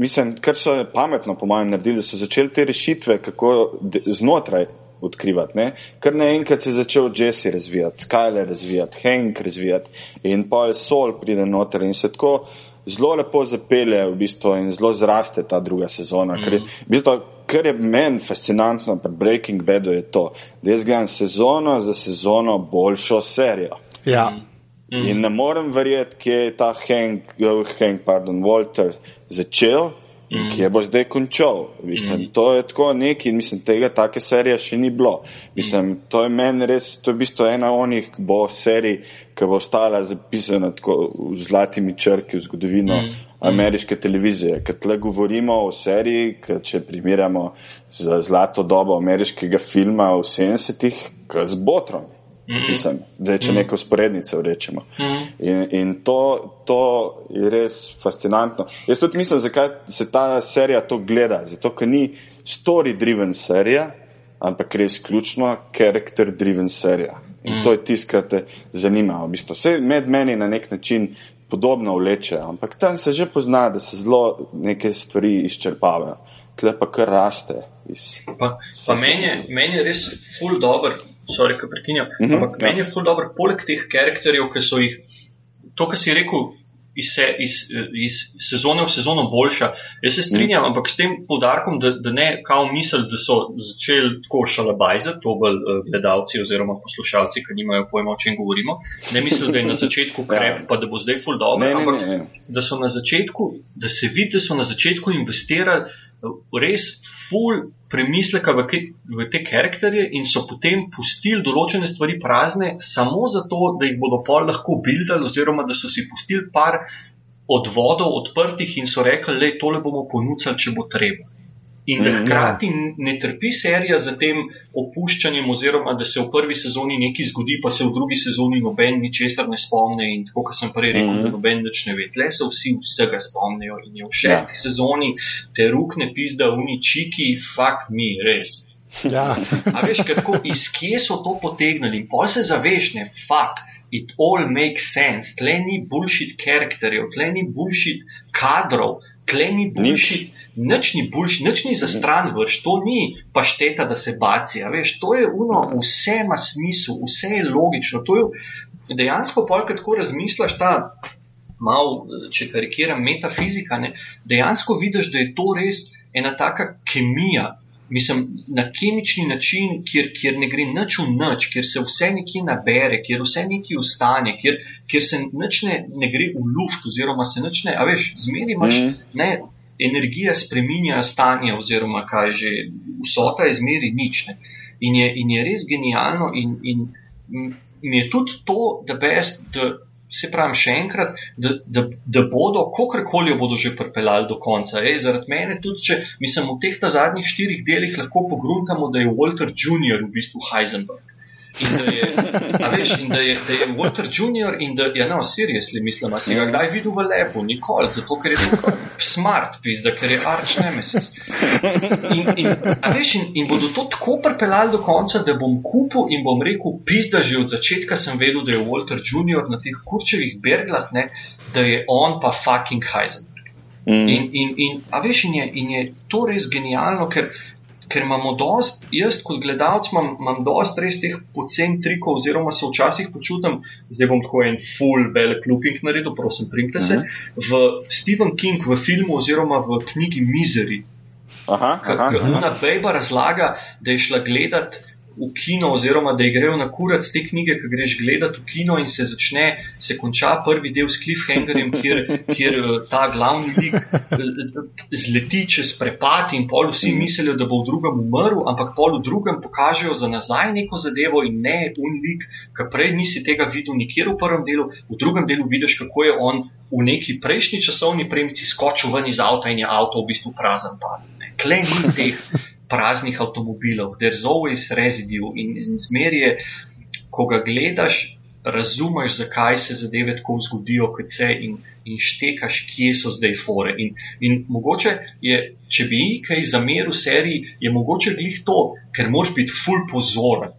S3: mislim, kar so pametno po mojem naredili, da so začeli te rešitve, kako znotraj odkrivati. Ne? Ker naenkrat se je začel Jesse razvijati, Skyler razvijati, Hank razvijati in pa je Sol pride noter in se tako zelo lepo zapelje v bistvu in zelo zraste ta druga sezona. Mm. Ker, je, v bistvu, kar je meni fascinantno pri Breaking Badu je to, da jaz gledam sezono za sezono boljšo serijo.
S2: Ja.
S3: Mm. In ne morem verjeti, kje je ta Hank, Hank pardon, Walter začel in mm. kje bo zdaj končal. Mislim, mm. To je tako neki, mislim, tega take serije še ni bilo. Mislim, mm. To je meni res, to je v bistvu ena onih bo serij, ki bo ostala zapisana tako v zlatimi črki v zgodovino mm. ameriške televizije. Ker tle govorimo o seriji, če primerjamo z zlato dobo ameriškega filma v 70-ih, z Botrom. -hmm. Mislim, da če -hmm. neko sporednico rečemo. -hmm. In, in to, to je res fascinantno. Jaz tudi mislim, zakaj se ta serija to gleda. Zato, ker ni story-driven serija, ampak res ključno character-driven serija. In to je tisto, kar te zanima. V bistvu. Vse med meni na nek način podobno vleče, ampak tam se že pozna, da se zelo neke stvari izčrpavajo. Tle pa kar raste. Iz,
S1: pa pa meni, je, meni je res full dobro sorry, ki prekinjam. Mm -hmm, Ampak ja. meni je ful dobro, poleg teh karakterjev, ki so jih, to, kar si rekel, iz, se, iz, iz sezone v sezono boljša. Jaz se strinjam, mm ampak s tem podarkom, da, da ne kao misel, da so začeli tako šalabajzati, to bolj uh, gledalci oziroma poslušalci, ki nimajo pojma, o čem govorimo. Ne mislim, da je na začetku krep, ja. pa da bo zdaj ful dobro, ne, ampak ne, ne, ne. da so na začetku, da se vidi, da so na začetku investirali res ful premisleka v, v te karakterje in so potem pustili določene stvari prazne, samo zato, da jih bodo pol lahko bildali, oziroma da so si pustili par odvodov odprtih in so rekli, da tole bomo ponudili, če bo treba. In da mm, hkrati ne trpi serija za tem opuščanjem, oziroma da se v prvi sezoni nekaj zgodi, pa se v drugi sezoni noben ničesar ne spomne. In tako kot sem prej rekel, mm. da noben več ne ve, tle se vsi vsega spomnijo. In je v šesti ja. sezoni te rukne pizda v ničiki, fakt mi, res.
S2: Ja.
S1: A veš, kako iz kje so to potegnili, in pol se zaveš, ne, fakt. It all makes sense. Tle ni bullshit karakterjev, tle ni bullshit kadrov, tle ni bullshit. Nič ni boljši, nič ni za stran vrš, to ni pašteta, da se baci. Veš, to je uno, vse ima smisel, vse je logično. To je dejansko, polk tako razmišljaš, ta mal, če karikiram metafizika, ne, dejansko vidiš, da je to res ena taka kemija mislim, na kemični način, kjer, kjer ne gre nič v nič, kjer se vse nekje nabere, kjer vse nekje ustane, kjer, kjer se nič ne, ne gre v luft, oziroma se nič ne, a veš, zmeri imaš, mm. ne, energija spreminja stanje, oziroma kaj že, vsota je zmeri nič. Ne. In je, in je res genialno, in, in mi je tudi to, da best, da se pravi, še enkrat, da, da, da bodo, kakorkoli jo bodo že pripeljali do konca. Ej, zaradi mene, tudi če mislim, v teh zadnjih štirih delih lahko pogruntamo, da je Walter Jr. v bistvu Heisenberg. In da je, veš, in da je, da je Walter Jr. in da je, ja, no, seriously, mislim, si ga kdaj videl v lepo, nikoli, zato ker je tako smart, pizda, ker je arč nemesis. In, in, veš, in, in bodo to tako pripeljali do konca, da bom kupil in bom rekel, pizda, že od začetka sem vedel, da je Walter Jr. na teh kurčevih berglah, ne, da je on pa fucking Heisenberg. Mm. In, in, in, a veš, in je, in je to res genialno, ker ker imamo dost, jaz kot gledalec imam, imam dost res teh pocen trikov, oziroma se včasih počutim, zdaj bom tako en full velik looping naredil, prosim, primte se. Uh mhm. -huh. V Stephen King v filmu oziroma v knjigi Misery. Aha, aha. Luna Bejba razlaga, da je šla gledati v kino, oziroma da grejo na kurac te knjige, ki greš gledati v kino in se začne, se konča prvi del s cliffhangerjem, kjer, kjer eh, ta glavni lik eh, zleti čez prepad in pol vsi mislijo, da bo v drugem umrl, ampak pol v drugem pokažejo za nazaj neko zadevo in ne un lik, ki prej nisi tega videl nikjer v prvem delu, v drugem delu vidiš, kako je on. V neki prejšnji časovni premici skočil ven iz avta in je avto v bistvu prazen. Klej ni teh praznih avtomobilov, there's always residue in, in zmer je, ko ga gledaš, razumeš, zakaj se zadeve tako zgodijo, kot se in, in štekaš, kje so zdaj fore. In, in mogoče je, če bi kaj zameril seriji, je mogoče glih to, ker moraš biti full pozoren.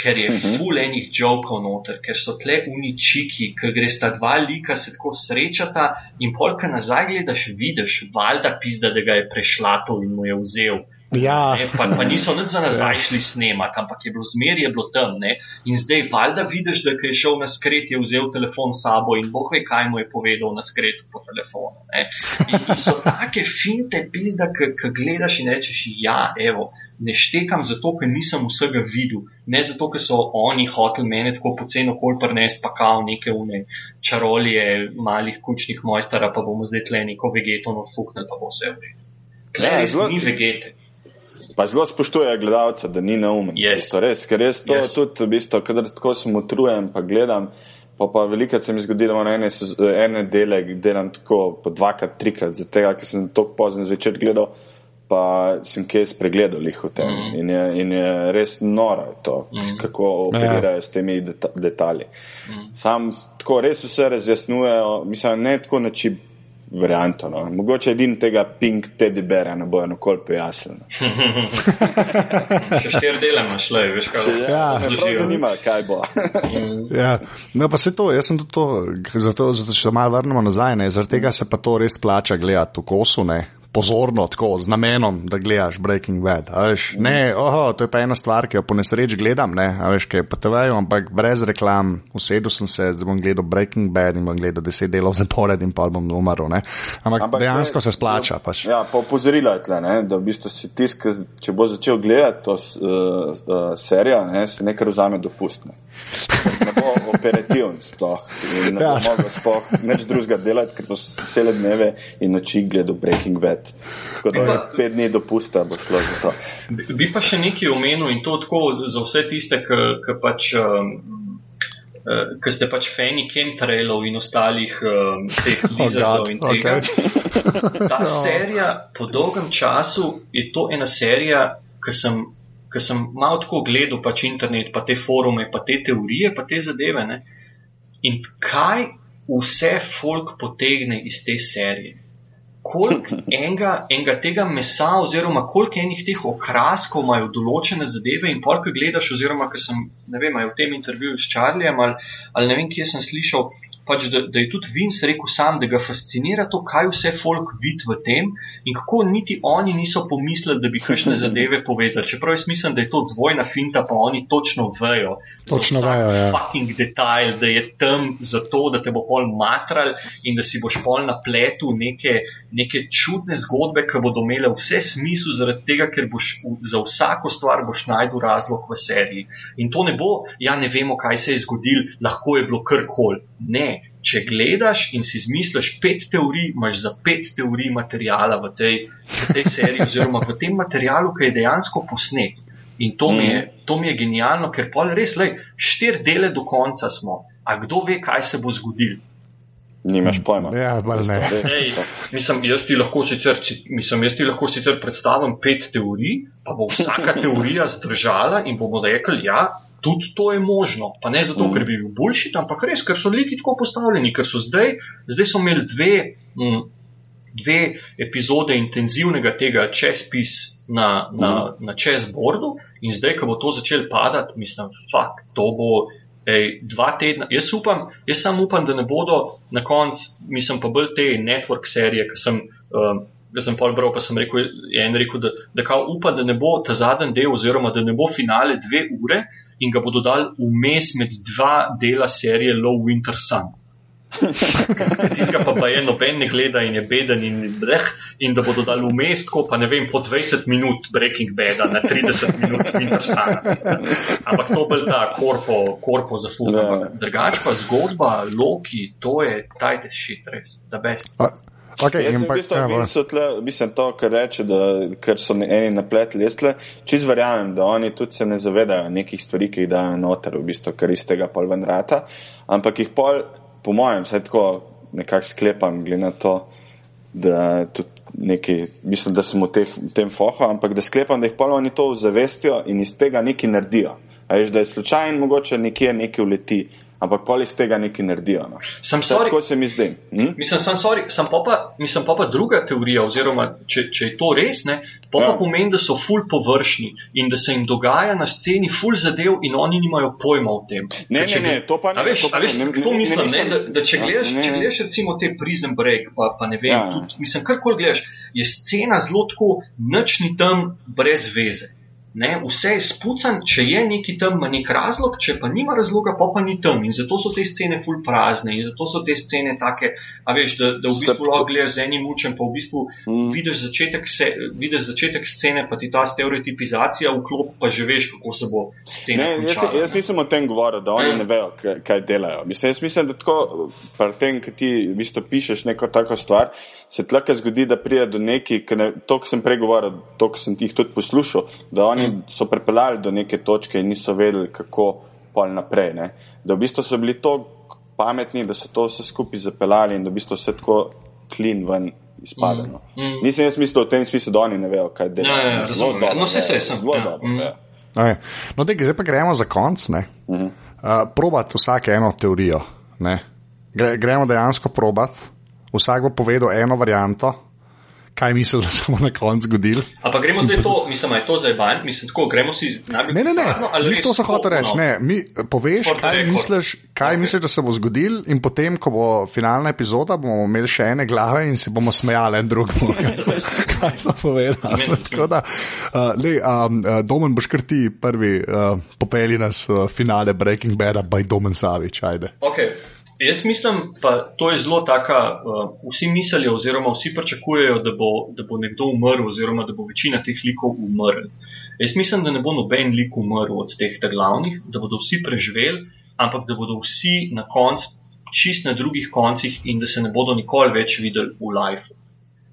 S1: Ker je mhm. full enih jokov noter, ker so tle uničiki, ker gre sta dva lika se tako srečata in polka nazaj gledaš, vidiš, valjda pizda, da ga je prešlato in mu je vzel.
S2: Ja.
S1: Ne, pa, pa niso nič za nazaj šli snemati, ampak je bilo zmeraj bilo tam. Ne? In zdaj valjda vidiš, da je šel na skret, je vzel telefon s sabo in boh ve, kaj mu je povedal na skretu po telefonu. Ne? In, in so take finte pizda, ki gledaš in rečeš, ja, evo. Ne štekam zato, ker nisem vsega videl, ne zato, ker so oni hoteli meni tako poceni okol prnest, pa kao neke une čarolije malih kučnih mojstara, pa bomo zdaj tle neko vegeto odfuknili, pa bo vse v redu. Tle ja, res ni vegete.
S3: Pa zelo spoštuje gledalca, da ni naumen.
S1: Yes.
S3: To res, ker jaz to yes. tudi, v bistvu, kadar tako sem utrujen, pa gledam, pa pa veliko se mi zgodi, da imam ene, ene dele, delam tako po dvakrat, trikrat, zato ker sem tako pozno zvečer gledal, pa sem kje spregledal jih v tem. Mm. In, je, in je res noro to, mm. kako operirajo ja. s temi deta detalji. Mm. Sam tako res vse razjasnjujejo, mislim, ne tako način varianto. No. Mogoče edin tega pink teddy bera ne bojo nikoli pojasnili.
S1: Še štiri dele imaš, le, veš kaj.
S3: Ja, me prav zanima, kaj bo.
S2: ja, no pa se to, jaz sem to, zato, zato se malo vrnemo nazaj, ne, zaradi tega se pa to res plača gledati v kosu, ne, pozorno, tako z namenom, da gledaš Breaking Bad. Veš, ne, oho, to je pa ena stvar, ki jo po nesreč gledam, ne, veš, kaj pa te vajo, ampak brez reklam, usedel sem se, zdaj bom gledal Breaking Bad in bom gledal deset delov zapored in pa bom umrl. Ampak, ampak dejansko te, se splača. Pač.
S3: Ja, pa opozorila je tle, ne, da v bistvu si tisk, če bo začel gledati to uh, uh, serijo, ne, se nekaj vzame dopustne. Ne bo operativen, sploh. Ne bo ja. mogel sploh nič drugega delati, ker bo cele dneve in noči gledal Breaking Bad. Tako da pa, pet dni dopusta bo šlo za to.
S1: Bi, bi pa še nekaj omenil in to tako za vse tiste, ki pač. Um, uh, Ker ste pač fani chemtrailov in ostalih um, teh lizardov oh in tega. Okay. Ta serija, po dolgem času, je to ena serija, ki sem, sem malo tako gledal, pač internet, pa te forume, pa te teorije, pa te zadeve. Ne? In kaj vse folk potegne iz te serije? koliko enega, enega tega mesa, oziroma koliko enih teh okraskov imajo določene zadeve, in polk gledaš, oziroma ker sem, ne vem, v tem intervjuju s Čarlijem ali, ali ne vem, kje sem slišal, pač da, da je tudi Vince rekel sam, da ga fascinira to, kaj vse folk vidi v tem in kako niti oni niso pomislili, da bi kakšne zadeve povezali. Čeprav jaz mislim, da je to dvojna finta, pa oni točno vejo.
S2: Točno vejo, ja.
S1: Fucking detajl, da je tam zato, da te bo pol matral in da si boš pol na pletu neke, neke čudne zgodbe, ki bodo imele vse smisel, zaradi tega, ker boš za vsako stvar boš najdel razlog v seriji. In to ne bo, ja ne vemo, kaj se je zgodil, lahko je bilo karkoli. Ne, če gledaš in si izmisliš pet teorij, imaš za pet teorij materijala v tej, v tej seriji, oziroma v tem materialu, ki je dejansko posnet. In to mi, je, to mi je genialno, ker pol res, le štiri dele do konca smo. A kdo ve, kaj se bo zgodil?
S3: Nimaš pojma.
S2: Ja, malo ne.
S1: Ej, mislim, jaz ti lahko sicer, mislim, jaz ti lahko sicer predstavim pet teorij, pa bo vsaka teorija zdržala in bomo rekli, ja, tudi to je možno. Pa ne zato, ker bi bil boljši, ampak res, ker so liki tako postavljeni, ker so zdaj, zdaj so imeli dve, m, dve epizode intenzivnega tega čespis na, na, na čezbordu in zdaj, ko bo to začel padati, mislim, fakt, to bo. Ej, dva tedna, jaz upam, jaz samo upam, da ne bodo na koncu, mislim pa bolj te network serije, ki sem, um, sem pol bral, pa sem rekel, en rekel, da, da kao upa, da ne bo ta zadnji del, oziroma da ne bo finale dve ure, in ga bodo dali vmes med dva dela serije Low Winter Sun. Tiska pa, pa je noben ne gleda in je beden in breh, in da bodo dali vmes, ko pa ne vem, po 20 minut Breaking Bad, na 30 minut Winter Sun. Ampak to bo ta korpo, korpo za ful. Drugač pa zgodba, Loki, to je tajte shit, res, da best.
S2: Okay,
S3: Jaz sem
S2: ampak,
S3: v bistvu,
S2: ja,
S3: ja, so tle, mislim, to, kar reče, da ker so eni napletli, jaz tle čist verjamem, da oni tudi se ne zavedajo nekih stvari, ki jih dajo noter, v bistvu, ker iz tega pol ven rata, ampak jih pol, po mojem, vse tako nekako sklepam, glede na to, da tudi neki, mislim, da sem v, teh, v tem fohu, ampak da sklepam, da jih pol oni to zavestijo in iz tega nekaj naredijo. A veš, da je slučajen, mogoče nekje nekaj uleti, ampak pol iz tega nekaj naredijo. No.
S1: Sem sorry,
S3: Tako se mi zdi. Hm?
S1: Mislim, sem, sorry, sem, pa pa, mislim pa, pa druga teorija, oziroma če, če je to res, ne, pa,
S3: Ja.
S1: pa pomeni, da so ful površni in da se jim dogaja na sceni ful zadev in oni nimajo pojma o tem.
S3: Ne,
S1: Ker če
S3: ne, ne, to pa ne,
S1: A veš,
S3: to pa
S1: a veš
S3: ne, ne,
S1: to
S3: ne, ne
S1: mislim, ne,
S3: mislim.
S1: da, da če gledaš,
S3: ne,
S1: če
S3: ne.
S1: gledaš recimo te Prison Break, pa, pa ne vem,
S3: Ja.
S1: tudi, mislim, karkoli gledaš, je scena zelo tako, nič ni tam brez veze. Ne, vse je spucan, če je neki tam nek razlog, če pa nima razloga, pa pa ni tam. In zato so te scene ful prazne in zato so te scene take, a veš, da, da v bistvu lahko gledaš z enim učem, pa v bistvu
S3: Mm.
S1: vidiš začetek, se, vidiš začetek scene, pa ti ta stereotipizacija vklop, pa že veš, kako se bo scena
S3: Ne, jaz,
S1: končala.
S3: jaz nisem o tem govoril, da oni
S1: Ja.
S3: ne vejo, kaj, kaj delajo. Mislim, jaz mislim, da tako, pri tem, ki ti v bistvu pišeš neko tako stvar, se tlaka zgodi, da pride do neki, ki ne, to, kar sem prej govoril, to, kar sem ti jih tudi poslušal, da oni mm. so pripeljali do neke točke in niso vedeli, kako pol naprej. Ne? Da v bistvu so bili tako pametni, da so to vse skupaj zapeljali in da v bistvu vse tako klin ven izpadeno.
S1: Mm, mm.
S3: Nisem jaz mislil v tem smislu, da oni ne vejo, kaj delajo.
S1: Ja, ja, ja,
S3: Zelo
S1: ja.
S3: dobro
S1: No, saj, saj,
S3: vejo,
S1: sem,
S3: Zelo
S1: ja,
S3: dobro.
S1: mm.
S3: vejo.
S2: Okay. No, dej, zdaj pa gremo za konc. Uh -huh. uh, probat vsak eno teorijo. ne. Gre, gremo dejansko probat. Vsak bo povedal eno varianto, kaj misli, da se bo na koncu zgodil.
S1: Ampak gremo zdaj to, mislim, je to zdaj banj, mislim, tako, gremo si najbolj
S2: Ne, ne, ne,
S1: pisarno, ali
S2: ni to se hoče reči.
S1: no?
S2: Ne, mi poveš,
S1: For the
S2: kaj
S1: record.
S2: misliš, kaj
S1: Ok.
S2: misliš, da se bo zgodil, in potem, ko bo finalna epizoda, bomo imeli še ene glave in se bomo smejali en drugemu, kaj so, kaj so povedali. Tako da, uh, lej, um, uh, Domen, boš kar ti prvi uh, popeli nas v finale Breaking Bada, by Domen Savič, ajde.
S1: Okay. Jaz mislim, pa to je zelo taka, uh, vsi mislijo, oziroma vsi pričakujejo, da bo, da bo nekdo umrl, oziroma da bo večina teh likov umrl. Jaz mislim, da ne bo noben lik umrl od teh glavnih, da bodo vsi preživeli, ampak da bodo vsi na koncu čist na drugih koncih in da se ne bodo nikoli več videli v life.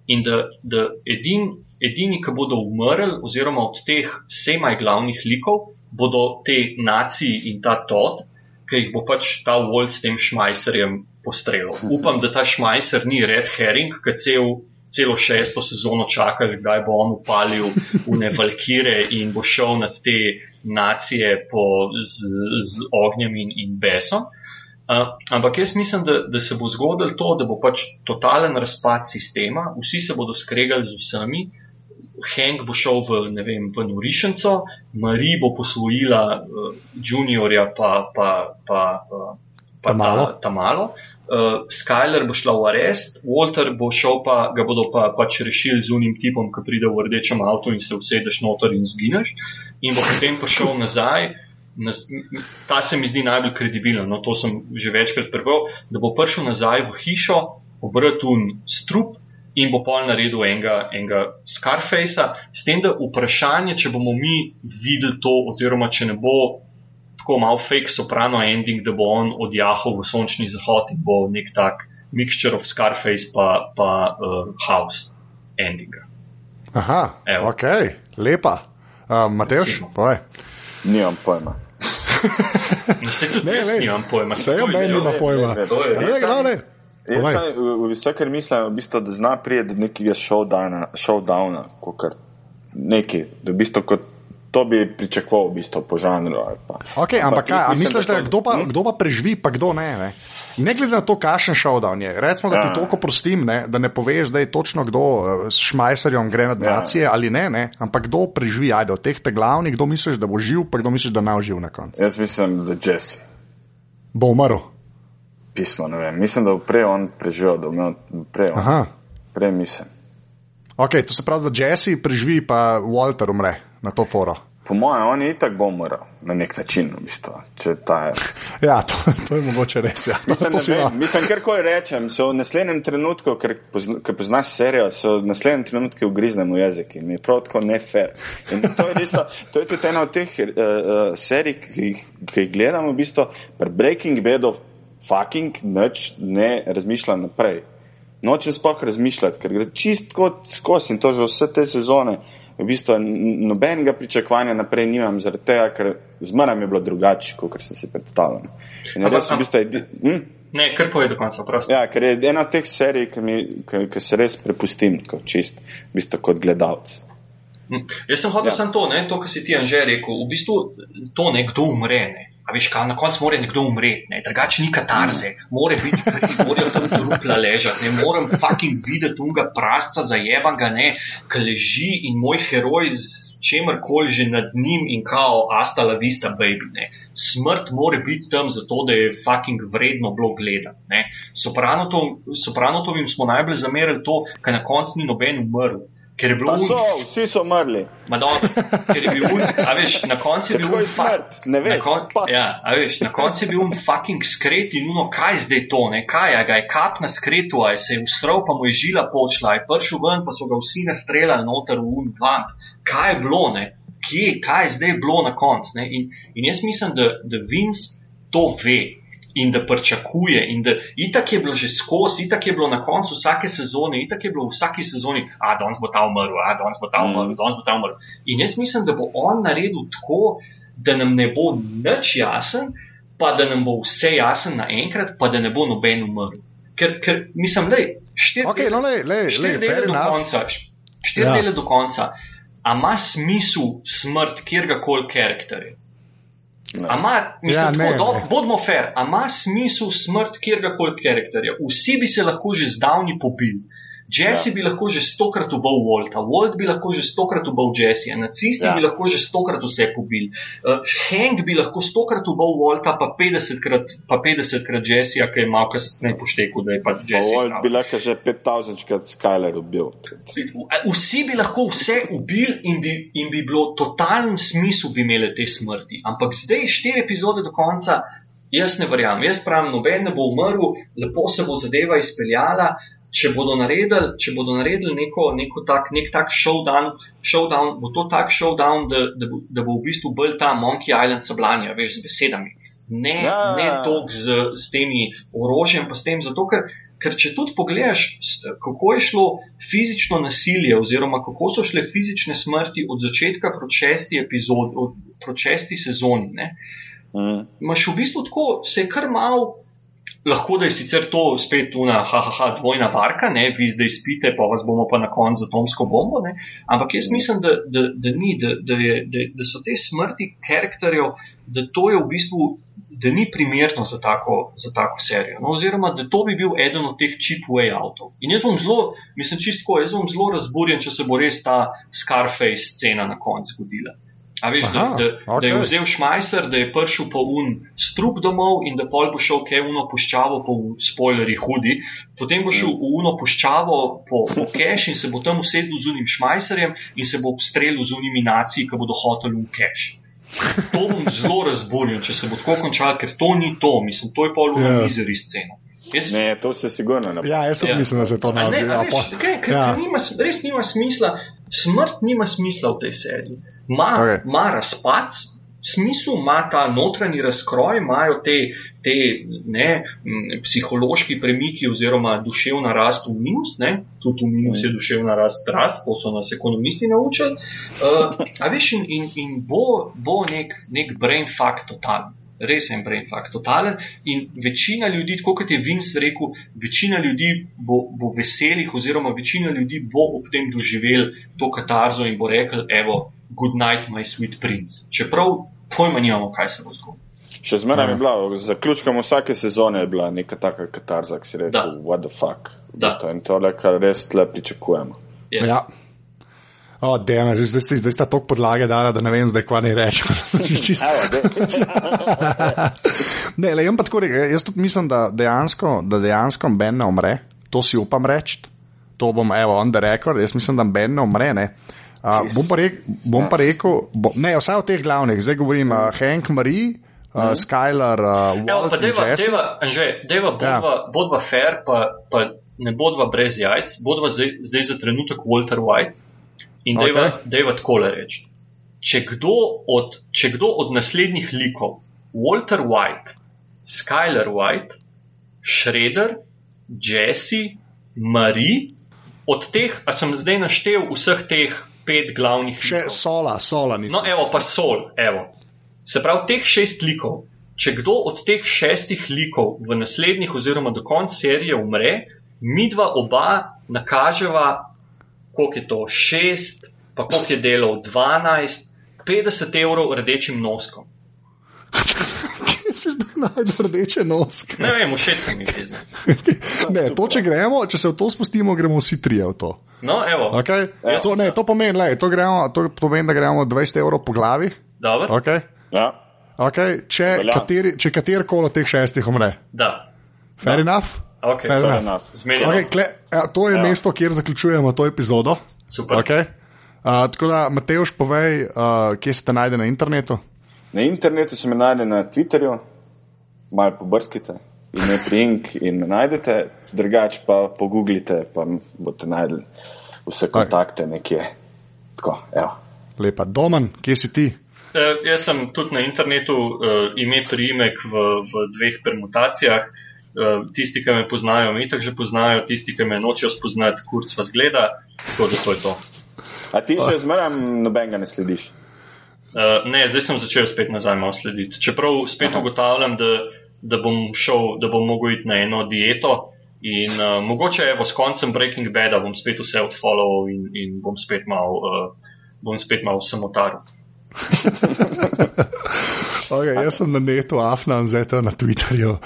S1: In da, da edin, edini, ki bodo umrli, oziroma od teh semaj glavnih likov, bodo te naciji in ta Todd, ki jih bo pač ta Walt s tem šmajserjem postrelil. Upam, da ta šmajser ni red herring, ki cel, celo šesto sezono čakaš, kdaj bo on upalil v ne valkire in bo šel nad te nacije po, z, z ognjem in, in besom. Uh, ampak jaz mislim, da, da se bo zgodilo to, da bo pač totalen razpad sistema, vsi se bodo skregali z vsemi. Hank bo šel v, ne vem, v Norišenco, Marie bo posvojila uh, Juniorja, pa, pa, pa, uh, pa
S2: Tamalo.
S1: Ta, tamalo. uh, Skyler bo šla v arest, Walter bo šel pa, ga bodo pa pač rešili z unim tipom, ki pride v rdečem avtu in se usedeš noter in zgineš, in bo potem prišel nazaj. Ta se mi zdi najbolj kredibilen, no to sem že večkrat prebral, da bo prišel nazaj v hišo, obratul strup in bo pol naredil enega, enega Scarfacea, s tem, da vprašanje, če bomo mi videli to, oziroma če ne bo tako malo fake soprano ending, da bo on odjahal v sončni zahod in bo nek tak mixture of Scarface pa, pa uh, House ending.
S2: Aha, Evo. ok, lepa. Uh, Mateoš, povej.
S3: Nimam pojma.
S1: No, ne, ne, nimam pojma.
S2: Se jo meni nima pojma. Ne, ne, ne, ne.
S3: Vse, kar mislim, v bistvu, da zna priti do nekega showdowna, kot nekaj, da v bistvu kot to bi pričakoval v bistvu, po žanru.
S2: Okay, ampak kaj, mislim, misliš, da, da kdo, pa, hm? kdo pa preživi, pa kdo ne? ne? Ne glede na to, kakšen showdown je. Recimo, da ti ja. toliko prostim, ne, da ne poveš, da je točno kdo eh, s šmajserjem gre na ja. nacije ja. ali ne, ne, ampak kdo preživi, ajde, od teh te glavnih, kdo misliš, da bo živ, pa kdo misliš, da ne bo živ na koncu.
S3: Jaz mislim, da Jesse.
S2: Bo umrl
S3: pismo. Mislim, da bo prej on preživel, da bo imel prej. On, prej mislim.
S2: Ok, to se pravi, da Jesse preživi, pa Walter umre na to foro.
S3: Po mojem, on je tako umrl na nek način. V bistvu, je...
S2: ja, to, to je mogoče res. Ja.
S3: Mislim, mislim kar koli rečem, so v naslednjem trenutku, ker poznaš serijo, so v naslednjem trenutku ugriznemo jezik in je prav tako nefer. To, to je tudi ena od teh uh, serij, ki, ki jih gledamo, v bistvu, pri Breaking Bad of fucking nič ne razmišlja naprej. Nočem sploh razmišljati, ker gre čist kot skozi in to že vse te sezone. V bistvu nobenega pričakovanja naprej nimam, zaradi tega, ker zmeraj je bilo drugače, kot sem si predstavljal.
S1: Hm? Ne, kar poje do konca, prosim.
S3: Ja, ker je ena od teh serij, ki, mi, ki, ki se res prepustim, kot čist, v bistvu kot gledalec.
S1: Hm. Jaz sem hotel ja. samo to, ne, to, kar si ti Anže rekel. V bistvu to nekdo umre. Ne. A veš, kaj, na koncu mora nekdo umreti, drugače ni katarze, mora biti morajo tam trupla ležati, ne morem fucking videti unga prasca zajevanga, ne, ki leži in moj heroj z čemer koli že nad njim in kao asta la vista baby, ne. Smrt mora biti tam zato, da je fucking vredno bilo gledati, Sopranotovim smo najbolj zamerili to, ker na koncu ni noben umrl. Ker je bilo
S3: vse. So, vsi so umrli.
S1: Ker je bil un, a veš, na koncu je bil un
S3: smrt, ne veš. Na, kon,
S1: ja, a veš, na koncu je bil un fucking skret in uno, kaj zdaj to, ne, kaj, a ga je kap na skretu, a je se je usral, pa mu je žila počla, je prišel ven, pa so ga vsi nastrelali noter v un vamp. Kaj je bilo, ne, kje, kaj je zdaj bilo na koncu, ne, in, in jaz mislim, da, da Vince to ve in da pričakuje. In da itak je bilo že skozi, itak je bilo na koncu vsake sezone, itak je bilo v vsaki sezoni, a danes bo ta umrl, a danes bo ta umrl, mm. danes bo ta umrl. In jaz mislim, da bo on naredil tako, da nam ne bo nič jasen, pa da nam bo vse jasen naenkrat, pa da ne bo noben umrl. Ker, ker mislim, da je štiri
S2: okay, no,
S1: dele do konca. Štiri ja. dele do konca. A ima smisel smrt kjerkoli karakterja? Ama, mislim, ja, ne, tako, do, bodimo fair, ima smisel smrt kjerkoli karakterja. Vsi bi se lahko že zdavni pobili. Jesse ja. bi lahko že stokrat ubal Walta, Walt bi lahko že stokrat ubal Jesse, nacisti ja. bi lahko že stokrat vse pobili. Uh, Hank bi lahko stokrat ubal Walta, pa 50krat, pa 50krat Jesse, ki je malo kasneje poštekel, da je pač Jesse.
S3: Walt bi lahko že 5000krat Skyler ubil.
S1: Vsi bi lahko vse ubili in bi, in bi bilo totalen smisel bi imeli te smrti. Ampak zdaj, štiri epizode do konca, jaz ne verjamem. Jaz pravim, noben ne bo umrl, lepo se bo zadeva izpeljala če bodo naredili, če bodo naredili neko, neko tak, nek tak showdown, showdown, bo to tak showdown, da, da, bo, da bo v bistvu bolj ta Monkey Island sablanja, veš, z besedami. Ne, ja. ne toliko z, z temi orožjem, pa s tem, zato ker, ker če tudi pogledaš, kako je šlo fizično nasilje, oziroma kako so šle fizične smrti od začetka proti šesti epizodi, proti šesti sezoni, mm. imaš v bistvu tako, se je kar malo lahko da je sicer to spet una, haha, dvojna varka, ne, vi zdaj spite, pa vas bomo pa na koncu z atomsko bombo. Ne. Ampak jaz mislim, da, da, da ni, da, da, je, da, da so te smrti karakterjev, da to je v bistvu. Da ni primerno za tako, za tako serijo. No, oziroma, da to bi bil eden od teh cheap way outov. In jaz bom zelo, mislim, čistko, jaz bom zelo razburjen, če se bo res ta Scarface scena na koncu zgodila. A veš, da,
S2: Aha,
S1: da,
S2: okej.
S1: da je vzel šmajser, da je prišel po un strup domov in da pol bo šel kaj uno puščavo po spoilerji hudi, potem bo šel v uno puščavo po, po keš in se bo tam usedel z unim šmajserjem in se bo obstrelil z unimi naciji, ki bodo hoteli v keš. To bom zelo razburjen, če se bo tako končal, ker to ni to, mislim, to je pol uno
S2: Ja.
S1: mizeri scena. Jaz,
S3: Ne, to se sigurno ne bo.
S2: Ja, jaz
S1: Ja.
S2: mislim, da se to.
S1: Ne,
S2: Ja,
S1: a
S2: pa-
S1: kaj, ker,
S2: ja.
S1: nima, res nima smisla, smrt nima smisla v tej seriji. Ma,
S2: Okej.
S1: okay. ma razpad, smisel ima ta notranji razkroj, imajo te, te ne, psihološki premiki oziroma duševna rast v minus, ne, tudi v minus je duševna rast, rast to so nas ekonomisti naučili. Uh, a veš, in, in, in bo, bo nek, nek brain fuck totalen. Res je en brain fuck, totalen. In večina ljudi, tako kot je Vince rekel, večina ljudi bo, bo veselih, oziroma večina ljudi bo ob tem doživel to katarzo in bo rekel: Evo, good night, my sweet prince. Čeprav pojma nimamo, kaj se bo zgodilo.
S3: Še zmeraj
S2: Ja.
S3: je bila, z zaključkom vsake sezone je bila neka taka katarza, ki si rekel,
S1: Da.
S3: what the fuck.
S1: Da.
S3: V bistvu, In tole, kar res tle pričakujemo.
S1: Yes.
S2: Ja. O, oh, dejme, zdaj, zdaj, zdaj sta toliko podlage dala, da ne vem, zdaj kva ne
S3: dej.
S2: ne, le, jaz pa tako rekel, jaz tudi mislim, da dejansko, da dejansko Ben ne umre, to si upam reči. To bom, evo, on the record, jaz mislim, da Ben ne umre. Ne. Uh, bom pa rekel, bom pa rekel bo, ne, vsaj od teh glavnih, zdaj govorim uh, Hank Marie, uh, Skylar, uh,
S1: Evo,
S2: Walt
S1: pa
S2: in
S1: deva, deva, Anže, deva bodva,
S2: Ja.
S1: ja. bodva fair, pa, pa ne bodva brez jajc, bodva zdaj, zdaj za trenutek Walter White in deva, deva takole reči. Če kdo, od, če kdo od naslednjih likov, Walter White, Skyler White, Shredder, Jesse, Marie, od teh, a sem zdaj naštel vseh teh pet glavnih
S2: Še
S1: likov.
S2: sola, sola nisem.
S1: No, evo pa sol, evo. Se pravi, teh šest likov. Če kdo od teh šestih likov v naslednjih, oziroma do konca serije umre, mi dva oba nakaževa, koliko je to, šest, pa koliko je delov, 12, 50 evrov rdečim noskom.
S2: Si zdaj najdel rdeče noske?
S1: Ne vem, všeč mi je zdaj.
S2: Ne, to, če gremo, če se v to spustimo, gremo vsi trije v to.
S1: No, evo,
S2: Okay?
S1: Ja.
S2: To, ne, to, pomeni, lej, to, gremo, to pomeni, da gremo 20 evrov po glavi.
S1: dobro,
S2: Okay?
S3: Ja.
S2: Okay? Če,
S3: Velja.
S2: kateri, če katerkoli od teh šestih umre.
S1: da.
S2: Fair enough?
S1: Okay,
S2: Fair
S3: Fair
S2: enough.
S3: enough.
S2: Okay, kle, ja, to je ja.
S3: Ja.
S2: mesto, kjer zaključujemo to epizodo.
S1: Super.
S2: Okay? Uh, tako da, Mateoš, povej, uh, kje se te najde na internetu.
S3: Na internetu se me najde na Twitterju, malo pobrskite, ime Prink in me najdete, drugače pa pogooglite, pa boste najdli vse kontakte nekje. Tako, evo.
S2: Lepa, Domen, kje si ti?
S1: Eh, Jaz sem tudi na internetu, uh, ime priimek v, v dveh permutacijah. Uh, tisti, ki me poznajo, me itak že poznajo, tisti, ki me nočejo spoznati, kurc vas gleda. Tako da to je to.
S3: A ti še zmeraj nobenega ne slediš?
S1: Uh, ne, zdaj sem začel spet nazaj malo slediti. Čeprav spet
S3: Aha.
S1: ugotavljam, da, da bom šel, da bom mogel iti na eno dieto. In uh, mogoče evo, s koncem Breaking Bada bom spet vse odfollowal in, in bom spet mal, uh, bom spet mal samotar.
S2: Okay, jaz sem na netu, Afna, zdaj to na Twitterju.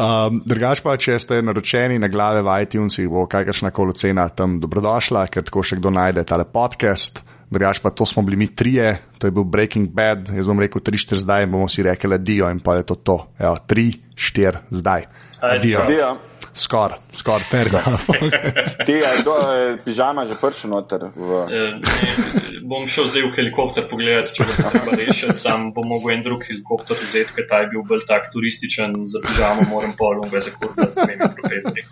S2: Um, Drugač pa, če ste naročeni na glave v iTunesih, bo kakršna koli cena tam dobrodošla, ker tako še kdo najde tale podcast. Drugač pa to smo bili mi trije, to je bil Breaking Bad, jaz bom rekel 3-4 zdaj in bomo si rekli adijo in pa je to to. 3-4 zdaj.
S1: Adijo.
S2: Adijo.
S3: Ti, ja,
S2: Skoraj, skoraj, fair enough.
S3: ti je kdo, je pižama že prišel noter v.
S1: Eh, ne, bom šel zdaj v helikopter pogledati, če bo treba rešiti. Sam bom mogel en drug helikopter vzeti, ker ta je bil bolj tak turističen, za pižamo moram pol, ga zakuriti s temi profesorji.